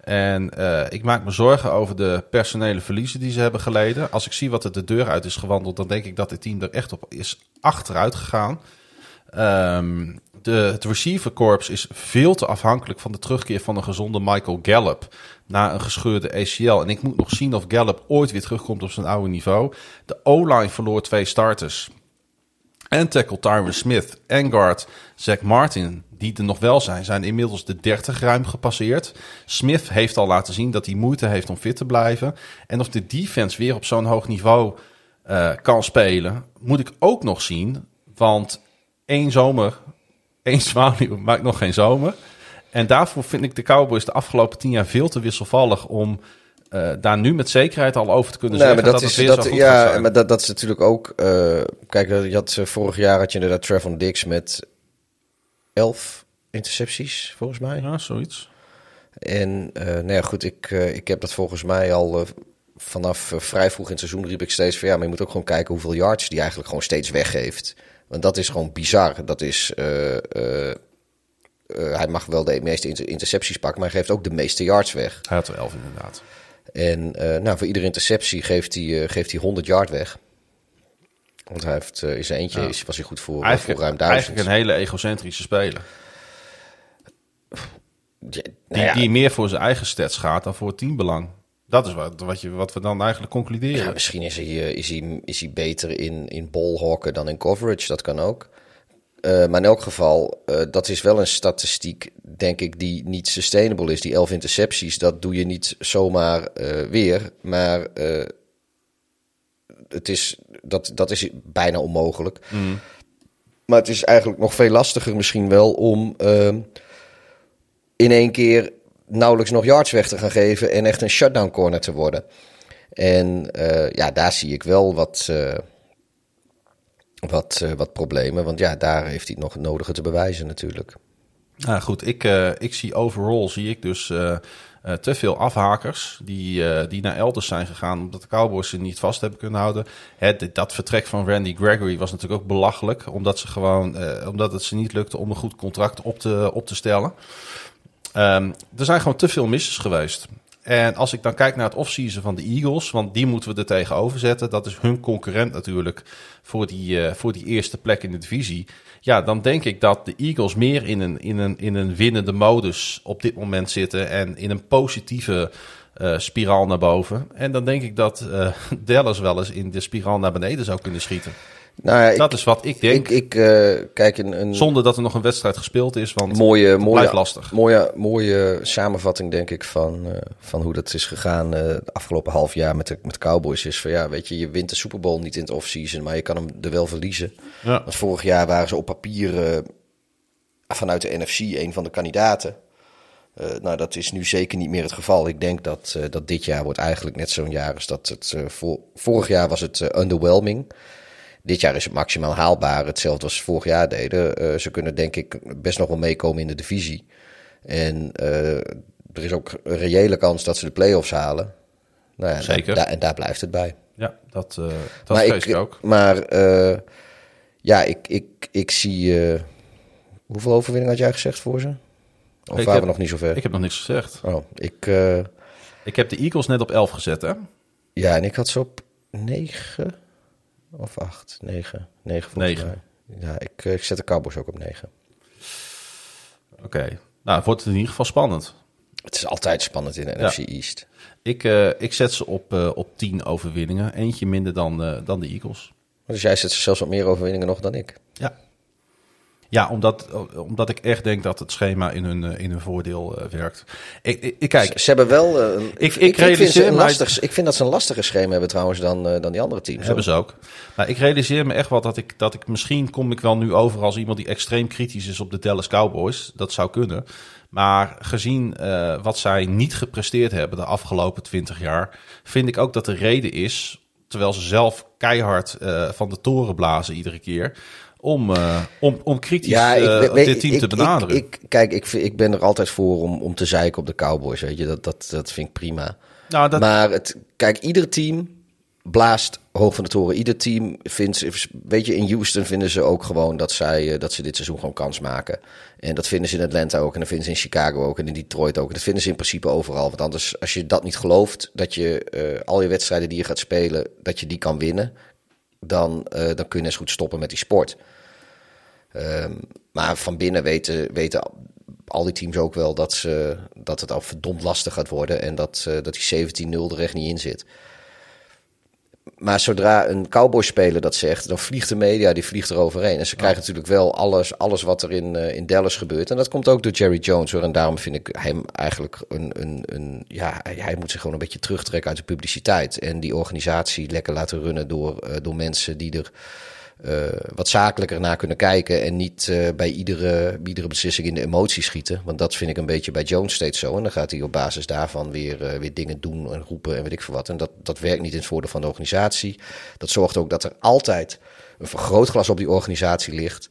En ik maak me zorgen over de personele verliezen die ze hebben geleden. Als ik zie wat er de deur uit is gewandeld, dan denk ik dat het team er echt op is achteruit gegaan. Um, de, het receiverkorps is veel te afhankelijk van de terugkeer van een gezonde Michael Gallup na een gescheurde ACL. En ik moet nog zien of Gallup ooit weer terugkomt op zijn oude niveau. De O-line verloor twee starters. En tackle Tyron Smith en guard Zach Martin, die er nog wel zijn, zijn inmiddels de 30 ruim gepasseerd. Smith heeft al laten zien dat hij moeite heeft om fit te blijven. En of de defense weer op zo'n hoog niveau uh, kan spelen, moet ik ook nog zien. Want één zomer, één zwaluw maakt nog geen zomer. En daarvoor vind ik de Cowboys de afgelopen tien jaar veel te wisselvallig om uh, daar nu met zekerheid al over te kunnen nee, zeggen dat, dat, is, het weer dat, zo goed Ja, maar dat, dat is natuurlijk ook... Uh, kijk, je had, uh, vorig jaar had je inderdaad Trevor Dix met elf intercepties, volgens mij. Ja, zoiets. En nou ja, goed, ik, ik heb dat volgens mij al vanaf vrij vroeg in het seizoen riep ik steeds van... ja, maar je moet ook gewoon kijken hoeveel yards die eigenlijk gewoon steeds weggeeft. Want dat is gewoon bizar. Dat is uh, hij mag wel de meeste inter intercepties pakken, maar hij geeft ook de meeste yards weg. Hij had er 11 inderdaad. En uh, nou, voor iedere interceptie geeft hij, uh, geeft hij 100 yard weg. Want hij heeft in zijn eentje ja. is, was hij goed voor, voor ruim duizend. Eigenlijk een hele egocentrische speler. Ja, nou die, ja. die meer voor zijn eigen stats gaat dan voor het teambelang. Dat is wat, wat, je, wat we dan eigenlijk concluderen. Ja, misschien is hij, is hij, is hij beter in, in ballhokken dan in coverage. Dat kan ook. Uh, maar in elk geval, uh, dat is wel een statistiek, denk ik, die niet sustainable is. Die 11 intercepties, dat doe je niet zomaar uh, weer. Maar het is, dat, dat is bijna onmogelijk. Mm. Maar het is eigenlijk nog veel lastiger misschien wel om in één keer nauwelijks nog yards weg te gaan geven en echt een shutdown corner te worden. En ja, daar zie ik wel wat, wat, uh, wat problemen. Want ja, daar heeft hij het nog nodige te bewijzen natuurlijk. Nou goed, ik, ik zie overall zie ik dus te veel afhakers die, die naar elders zijn gegaan omdat de Cowboys ze niet vast hebben kunnen houden. Het, dat vertrek van Randy Gregory was natuurlijk ook belachelijk, omdat, ze gewoon, omdat het ze niet lukte om een goed contract op te, op te stellen. Um, er zijn gewoon te veel misses geweest. En als ik dan kijk naar het offseason van de Eagles, want die moeten we er tegenover zetten. Dat is hun concurrent natuurlijk voor die, uh, voor die eerste plek in de divisie. Ja, dan denk ik dat de Eagles meer in een, in een, in een winnende modus op dit moment zitten. En in een positieve uh, spiraal naar boven. En dan denk ik dat uh, Dallas wel eens in de spiraal naar beneden zou kunnen schieten. Nou ja, dat is wat ik denk. Ik, ik uh, kijk een, een, Zonder dat er nog een wedstrijd gespeeld is, want mooie, het mooie, lastig. Mooie, mooie samenvatting, denk ik, van, uh, van hoe dat is gegaan uh, het afgelopen half jaar met de met Cowboys. Is van ja, weet je, je wint de Super Bowl niet in het offseason, maar je kan hem er wel verliezen. Ja. Want vorig jaar waren ze op papier vanuit de NFC een van de kandidaten. Uh, nou, dat is nu zeker niet meer het geval. Ik denk dat, uh, dat dit jaar wordt eigenlijk net zo'n jaar als dat het. Uh, vorig jaar was het underwhelming. Dit jaar is het maximaal haalbaar. Hetzelfde als ze vorig jaar deden. Uh, ze kunnen denk ik best nog wel meekomen in de divisie. En uh, er is ook een reële kans dat ze de play-offs halen. Nou ja, Zeker. Da en daar blijft het bij. Ja, dat, uh, dat vrees ik, ook. Maar ja, ik, ik, ik zie... hoeveel overwinning had jij gezegd voor ze? Of ik waren heb, we nog niet zo ver? Ik heb nog niks gezegd. Oh, ik... ik heb de Eagles net op 11 gezet, hè? Ja, en ik had ze op 9 of acht, negen. Negen volgens negen. mij. Ja, ik, ik zet de Cowboys ook op negen. Oké. Okay. Nou, het wordt in ieder geval spannend. Het is altijd spannend in de ja. NFC East. Ik, uh, ik zet ze op, uh, op tien overwinningen. Eentje minder dan, uh, dan de Eagles. Dus jij zet ze zelfs op meer overwinningen nog dan ik? Ja. Omdat, omdat ik echt denk dat het schema in hun, in hun voordeel uh, werkt. Ik, ik, ik, kijk, ze, hebben wel. Uh, ik, ik, ik, vind een lastig, ik vind dat ze een lastiger schema hebben trouwens dan, uh, dan die andere teams. Hebben ze ook. Maar ik realiseer me echt wel dat ik, dat ik misschien kom ik wel nu over als iemand die extreem kritisch is op de Dallas Cowboys. Dat zou kunnen. Maar gezien wat zij niet gepresteerd hebben de afgelopen twintig jaar, vind ik ook dat de reden is, terwijl ze zelf keihard van de toren blazen iedere keer om, uh, om, om kritisch ja, ik, uh, dit team ik, te benaderen. Ik, kijk, ik, ik ben er altijd voor om, om te zeiken op de Cowboys. Weet je, dat, dat, dat vind ik prima. Nou, dat... Maar het, kijk, ieder team blaast hoog van de toren. Ieder team vindt, weet je, in Houston vinden ze ook gewoon dat, zij, uh, dat ze dit seizoen gewoon kans maken. En dat vinden ze in Atlanta ook en dat vinden ze in Chicago ook en in Detroit ook. Dat vinden ze in principe overal. Want anders, als je dat niet gelooft, dat je uh, al je wedstrijden die je gaat spelen, dat je die kan winnen, dan, uh, dan kun je goed stoppen met die sport. Um, maar van binnen weten, weten al die teams ook wel dat, ze, dat het al verdomd lastig gaat worden. En dat, uh, dat die 17-0 er echt niet in zit. Maar zodra een Cowboy-speler dat zegt, dan vliegt de media die vliegt er overheen. En ze krijgen natuurlijk wel alles, alles wat er in, uh, in Dallas gebeurt. En dat komt ook door Jerry Jones hoor. En daarom vind ik hem eigenlijk een. een, een ja, hij moet zich gewoon een beetje terugtrekken uit de publiciteit. En die organisatie lekker laten runnen door, uh, door mensen die er wat zakelijker naar kunnen kijken. En niet uh, bij iedere, iedere beslissing in de emotie schieten. Want dat vind ik een beetje bij Jones steeds zo. En dan gaat hij op basis daarvan weer, uh, weer dingen doen en roepen en weet ik veel wat. En dat, dat werkt niet in het voordeel van de organisatie. Dat zorgt ook dat er altijd een vergrootglas op die organisatie ligt.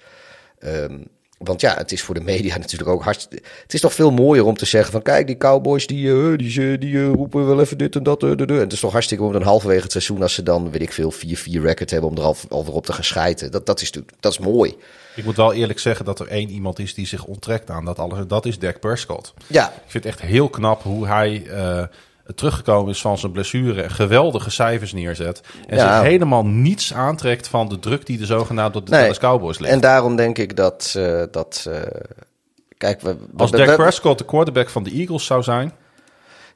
Um, want ja, het is voor de media natuurlijk ook hartstikke... Het is toch veel mooier om te zeggen van... Kijk, die Cowboys, die, uh, die, die uh, roepen wel even dit en dat. Uh, en het is toch hartstikke om dan halverwege het seizoen... als ze dan, weet ik veel, 4-4 record hebben... om er al, al weer op te gaan schijten. Dat, dat, is, dat is mooi. Ik moet wel eerlijk zeggen dat er één iemand is... die zich onttrekt aan dat alles. Dat is Dak Prescott. Ja. Ik vind het echt heel knap hoe hij teruggekomen is van zijn blessure, geweldige cijfers neerzet. En ja. zich helemaal niets aantrekt van de druk die de zogenaamd door de nee. Dallas Cowboys ligt. En daarom denk ik dat... Uh, dat uh, kijk, we, Als we, Dak we, Prescott de quarterback van de Eagles zou zijn...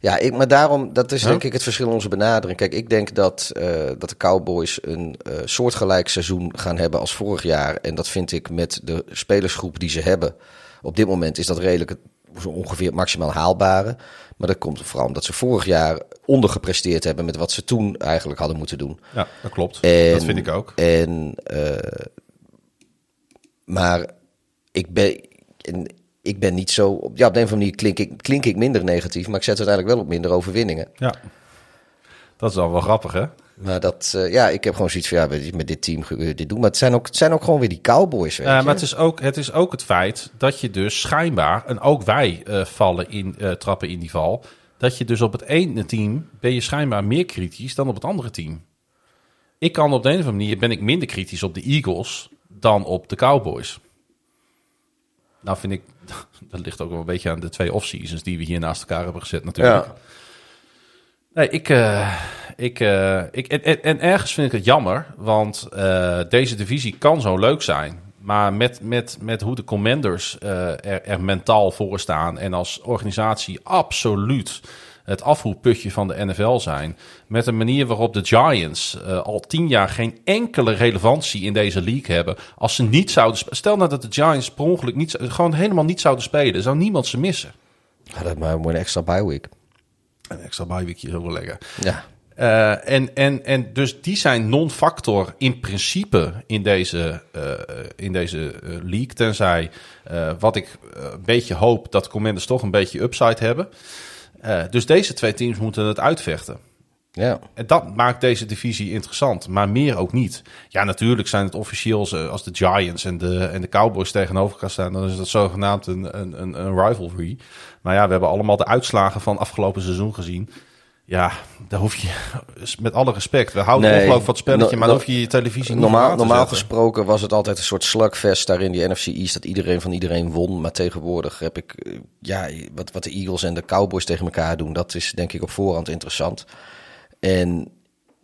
Ja, ik, maar daarom, dat is huh? denk ik het verschil in onze benadering. Kijk, ik denk dat, uh, dat de Cowboys een soortgelijk seizoen gaan hebben als vorig jaar. En dat vind ik met de spelersgroep die ze hebben. Op dit moment is dat redelijk zo ongeveer het maximaal haalbare. Maar dat komt vooral omdat ze vorig jaar ondergepresteerd hebben met wat ze toen eigenlijk hadden moeten doen. Ja, dat klopt. En, dat vind ik ook. En, uh, maar ik ben, ik ben niet zo. Ja, op een of andere manier klink ik, klink ik minder negatief, maar ik zet uiteindelijk wel op minder overwinningen. Ja. Dat is al wel grappig, hè? Maar dat, eh, ja, ik heb gewoon zoiets van, ja, met, met dit team dit doen. Maar het zijn ook, het zijn ook gewoon weer die Cowboys, weet Uh, je. maar het is, ook, het is ook het feit dat je dus schijnbaar, en ook wij eh, vallen in, trappen in die val, dat je dus op het ene team ben je schijnbaar meer kritisch dan op het andere team. Ik kan op de een of andere manier ben ik minder kritisch op de Eagles dan op de Cowboys. Nou vind ik, dat ligt ook wel een beetje aan de twee off-seasons die we hier naast elkaar hebben gezet natuurlijk. Ja. Nee, ik, ik, eh, ik en, en, en ergens vind ik het jammer, want eh, deze divisie kan zo leuk zijn. Maar met, met, met hoe de Commanders eh, er, er mentaal voor staan en als organisatie absoluut het afvoerputje van de NFL zijn. Met een manier waarop de Giants eh, al tien jaar geen enkele relevantie in deze league hebben. Als ze niet zouden Stel nou dat de Giants per ongeluk niet, gewoon helemaal niet zouden spelen, zou niemand ze missen. Ja, dat maar een extra bye week. Een extra bijweekje heel wel lekker. Ja. Eh, en, en, en dus die zijn non-factor in principe in deze, eh, in deze eh, league. Tenzij, wat ik een beetje hoop, dat Commanders toch een beetje upside hebben. Dus deze twee teams moeten het uitvechten. Ja. En dat maakt deze divisie interessant, maar meer ook niet. Ja, natuurlijk zijn het officieel als de Giants en de, en de Cowboys tegenover elkaar staan, dan is dat zogenaamd een, een, een, een rivalry. Maar ja, we hebben allemaal de uitslagen van afgelopen seizoen gezien. Ja, daar hoef je, met alle respect, we houden Nee, ongelooflijk van het spelletje, no- maar no- dan hoef je je televisie niet Normaal, normaal gesproken was het altijd een soort slugfest daar in die NFC East. Dat iedereen van iedereen won. Maar tegenwoordig heb ik... eh, Ja, wat, wat de Eagles en de Cowboys tegen elkaar doen... dat is denk ik op voorhand interessant. En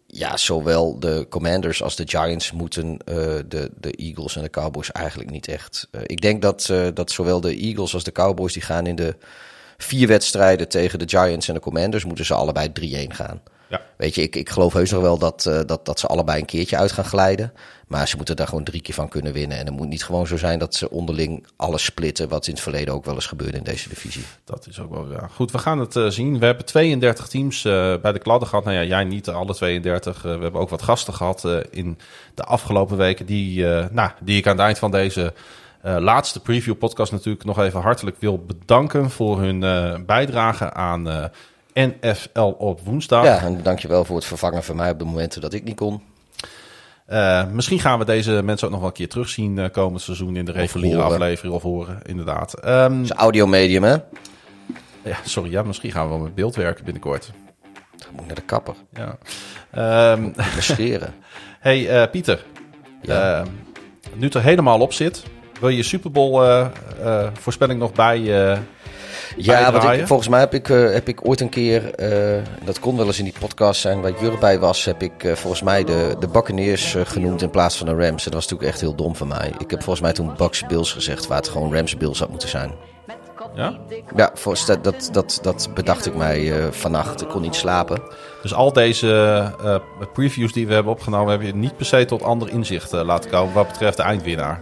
ja, zowel de Commanders als de Giants moeten eh, de, de Eagles en de Cowboys eigenlijk niet echt. Eh, ik denk dat, dat zowel de Eagles als de Cowboys... die gaan in de vier wedstrijden tegen de Giants en de Commanders... moeten ze allebei 3-1 gaan. Ja. Weet je, ik, ik geloof heus nog wel dat, eh, dat, dat ze allebei een keertje uit gaan glijden. Maar ze moeten daar gewoon drie keer van kunnen winnen. En het moet niet gewoon zo zijn dat ze onderling alles splitten. Wat in het verleden ook wel eens gebeurde in deze divisie. Dat is ook wel ja. Goed, we gaan het eh, zien. We hebben 32 teams eh, bij de kladden gehad. Nou ja, jij niet alle 32. Eh, we hebben ook wat gasten gehad eh, in de afgelopen weken. Die, nou, die ik aan het eind van deze eh, laatste preview podcast natuurlijk nog even hartelijk wil bedanken voor hun eh, bijdrage aan eh, NFL op woensdag. Ja, en dankjewel voor het vervangen van mij op de momenten dat ik niet kon. Misschien gaan we deze mensen ook nog wel een keer terugzien komend seizoen in de reguliere aflevering of horen, inderdaad. Het is audiomedium, hè? ja, sorry, ja, misschien gaan we wel met beeld werken binnenkort. Dan moet ik naar de kapper. Ja. Ehm, Maskeren. hey Pieter, Ja. Ehm, nu het er helemaal op zit, wil je je Super Bowl eh, eh, voorspelling nog bij? eh, Ja, ik, volgens mij heb ik, heb ik ooit een keer, eh, dat kon wel eens in die podcast zijn waar Jur bij was, heb ik volgens mij de, de Buccaneers genoemd in plaats van de Rams. En dat was natuurlijk echt heel dom van mij. Ik heb volgens mij toen Bucks Bills gezegd, waar het gewoon Rams Bills had moeten zijn. ja? Ja, voor, dat, dat, dat, dat bedacht ik mij eh, vannacht. Ik kon niet slapen. Dus al deze eh, previews die we hebben opgenomen, hebben je niet per se tot ander inzicht eh, laten komen wat betreft de eindwinnaar.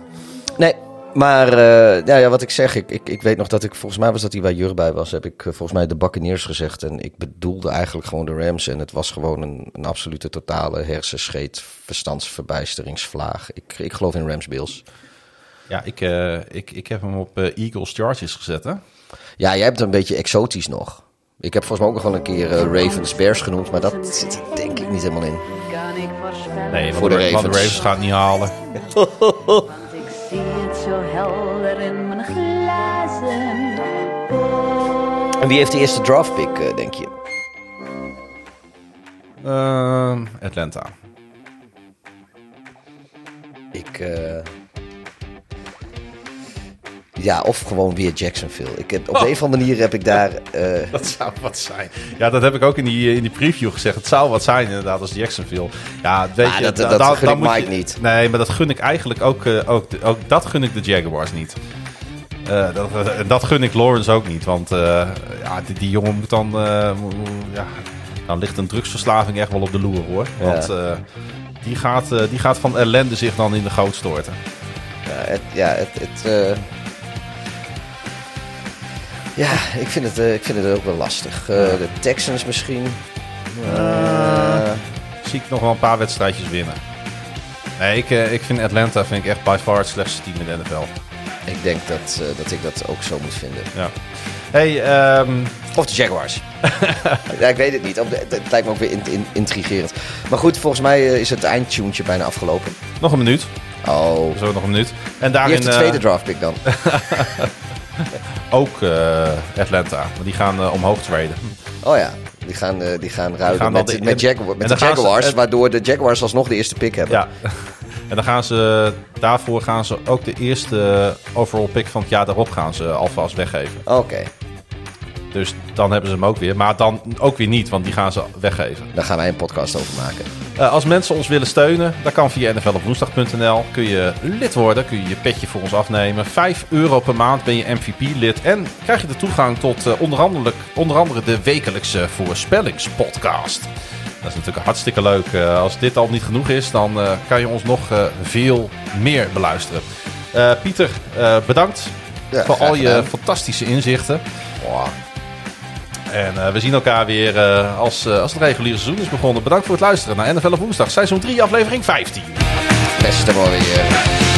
Nee, maar eh, ja, ja, wat ik zeg, ik, ik, ik weet nog dat ik, volgens mij was dat hij waar Jur bij was, heb ik eh, volgens mij de Buccaneers gezegd. En ik bedoelde eigenlijk gewoon de Rams. En het was gewoon een, een absolute totale hersenscheet, verstandsverbijsteringsvlaag. Ik, ik geloof in Rams Bills. Ja, ik, eh, ik, ik heb hem op Eagles Chargers gezet, hè? Ja, jij hebt het een beetje exotisch nog. Ik heb volgens mij ook nog wel een keer Ravens Bears genoemd, maar dat zit er denk ik niet helemaal in. Nee, Voor de want Ravens. Ravens gaat het niet halen. helder in mijn glazen. En wie heeft de eerste draft pick, eh, denk je? Ehm, Atlanta. Ik. eh, Ja, of gewoon weer Jacksonville. Ik heb, op de een of andere manier heb ik daar. eh, Dat zou wat zijn. Ja, dat heb ik ook in die, in die preview gezegd. Het zou wat zijn inderdaad als Jacksonville. Ja, weet je, dat- da- dat da- gun ik moet Mike je- niet. Nee, maar dat gun ik eigenlijk ook, eh, ook, ook dat gun ik de Jaguars niet. Eh, dat, eh, dat gun ik Lawrence ook niet. Want eh, ja, die, die jongen moet dan... eh, ja, dan ligt een drugsverslaving echt wel op de loer hoor. Want eh, die, gaat, eh, die gaat van ellende zich dan in de goot storten. ja, het, ja, het. het eh, Ja, ik vind, het, eh, ik vind het ook wel lastig. Eh, De Texans misschien. Eh, zie ik nog wel een paar wedstrijdjes winnen. Nee, ik, eh, ik vind Atlanta vind ik echt by far het slechtste team in de NFL. ik denk dat, eh, dat ik dat ook zo moet vinden. Ja. Hey, ehm, Of de Jaguars. ja, ik weet het niet. De- Het lijkt me ook weer in- in- intrigerend. Maar goed, volgens mij is het eindtuntje bijna afgelopen. nog een minuut. Oh, Zo nog een minuut. En wie daarin heeft de eh, tweede draftpick dan? ook eh, Atlanta. Want die gaan eh, omhoog traden. Oh ja, die gaan, eh, die gaan ruilen gaan dan met, de- met, en met dan de gaan ze- Jaguars. waardoor de Jaguars alsnog de eerste pick hebben. Ja. En dan gaan ze, daarvoor gaan ze ook de eerste overall pick van het jaar daarop gaan ze alvast weggeven. Oké, Dus dan hebben ze hem ook weer. Maar dan ook weer niet, want die gaan ze weggeven. daar gaan wij een podcast over maken. Eh, als mensen ons willen steunen, dat kan via nflopwoensdag.nl. Kun je lid worden, kun je je petje voor ons afnemen. 5 euro per maand ben je MVP-lid. En krijg je de toegang tot eh, onder, andere, onder andere de wekelijkse voorspellingspodcast. Dat is natuurlijk hartstikke leuk. Eh, als dit al niet genoeg is, dan kan je ons nog veel meer beluisteren. Pieter, bedankt Ja, voor al je gedaan. fantastische inzichten. Wow. En eh, we zien elkaar weer eh, als, eh, als het reguliere seizoen is begonnen. Bedankt voor het luisteren naar NFL op woensdag, seizoen 3, aflevering 15. Beste mooi weer.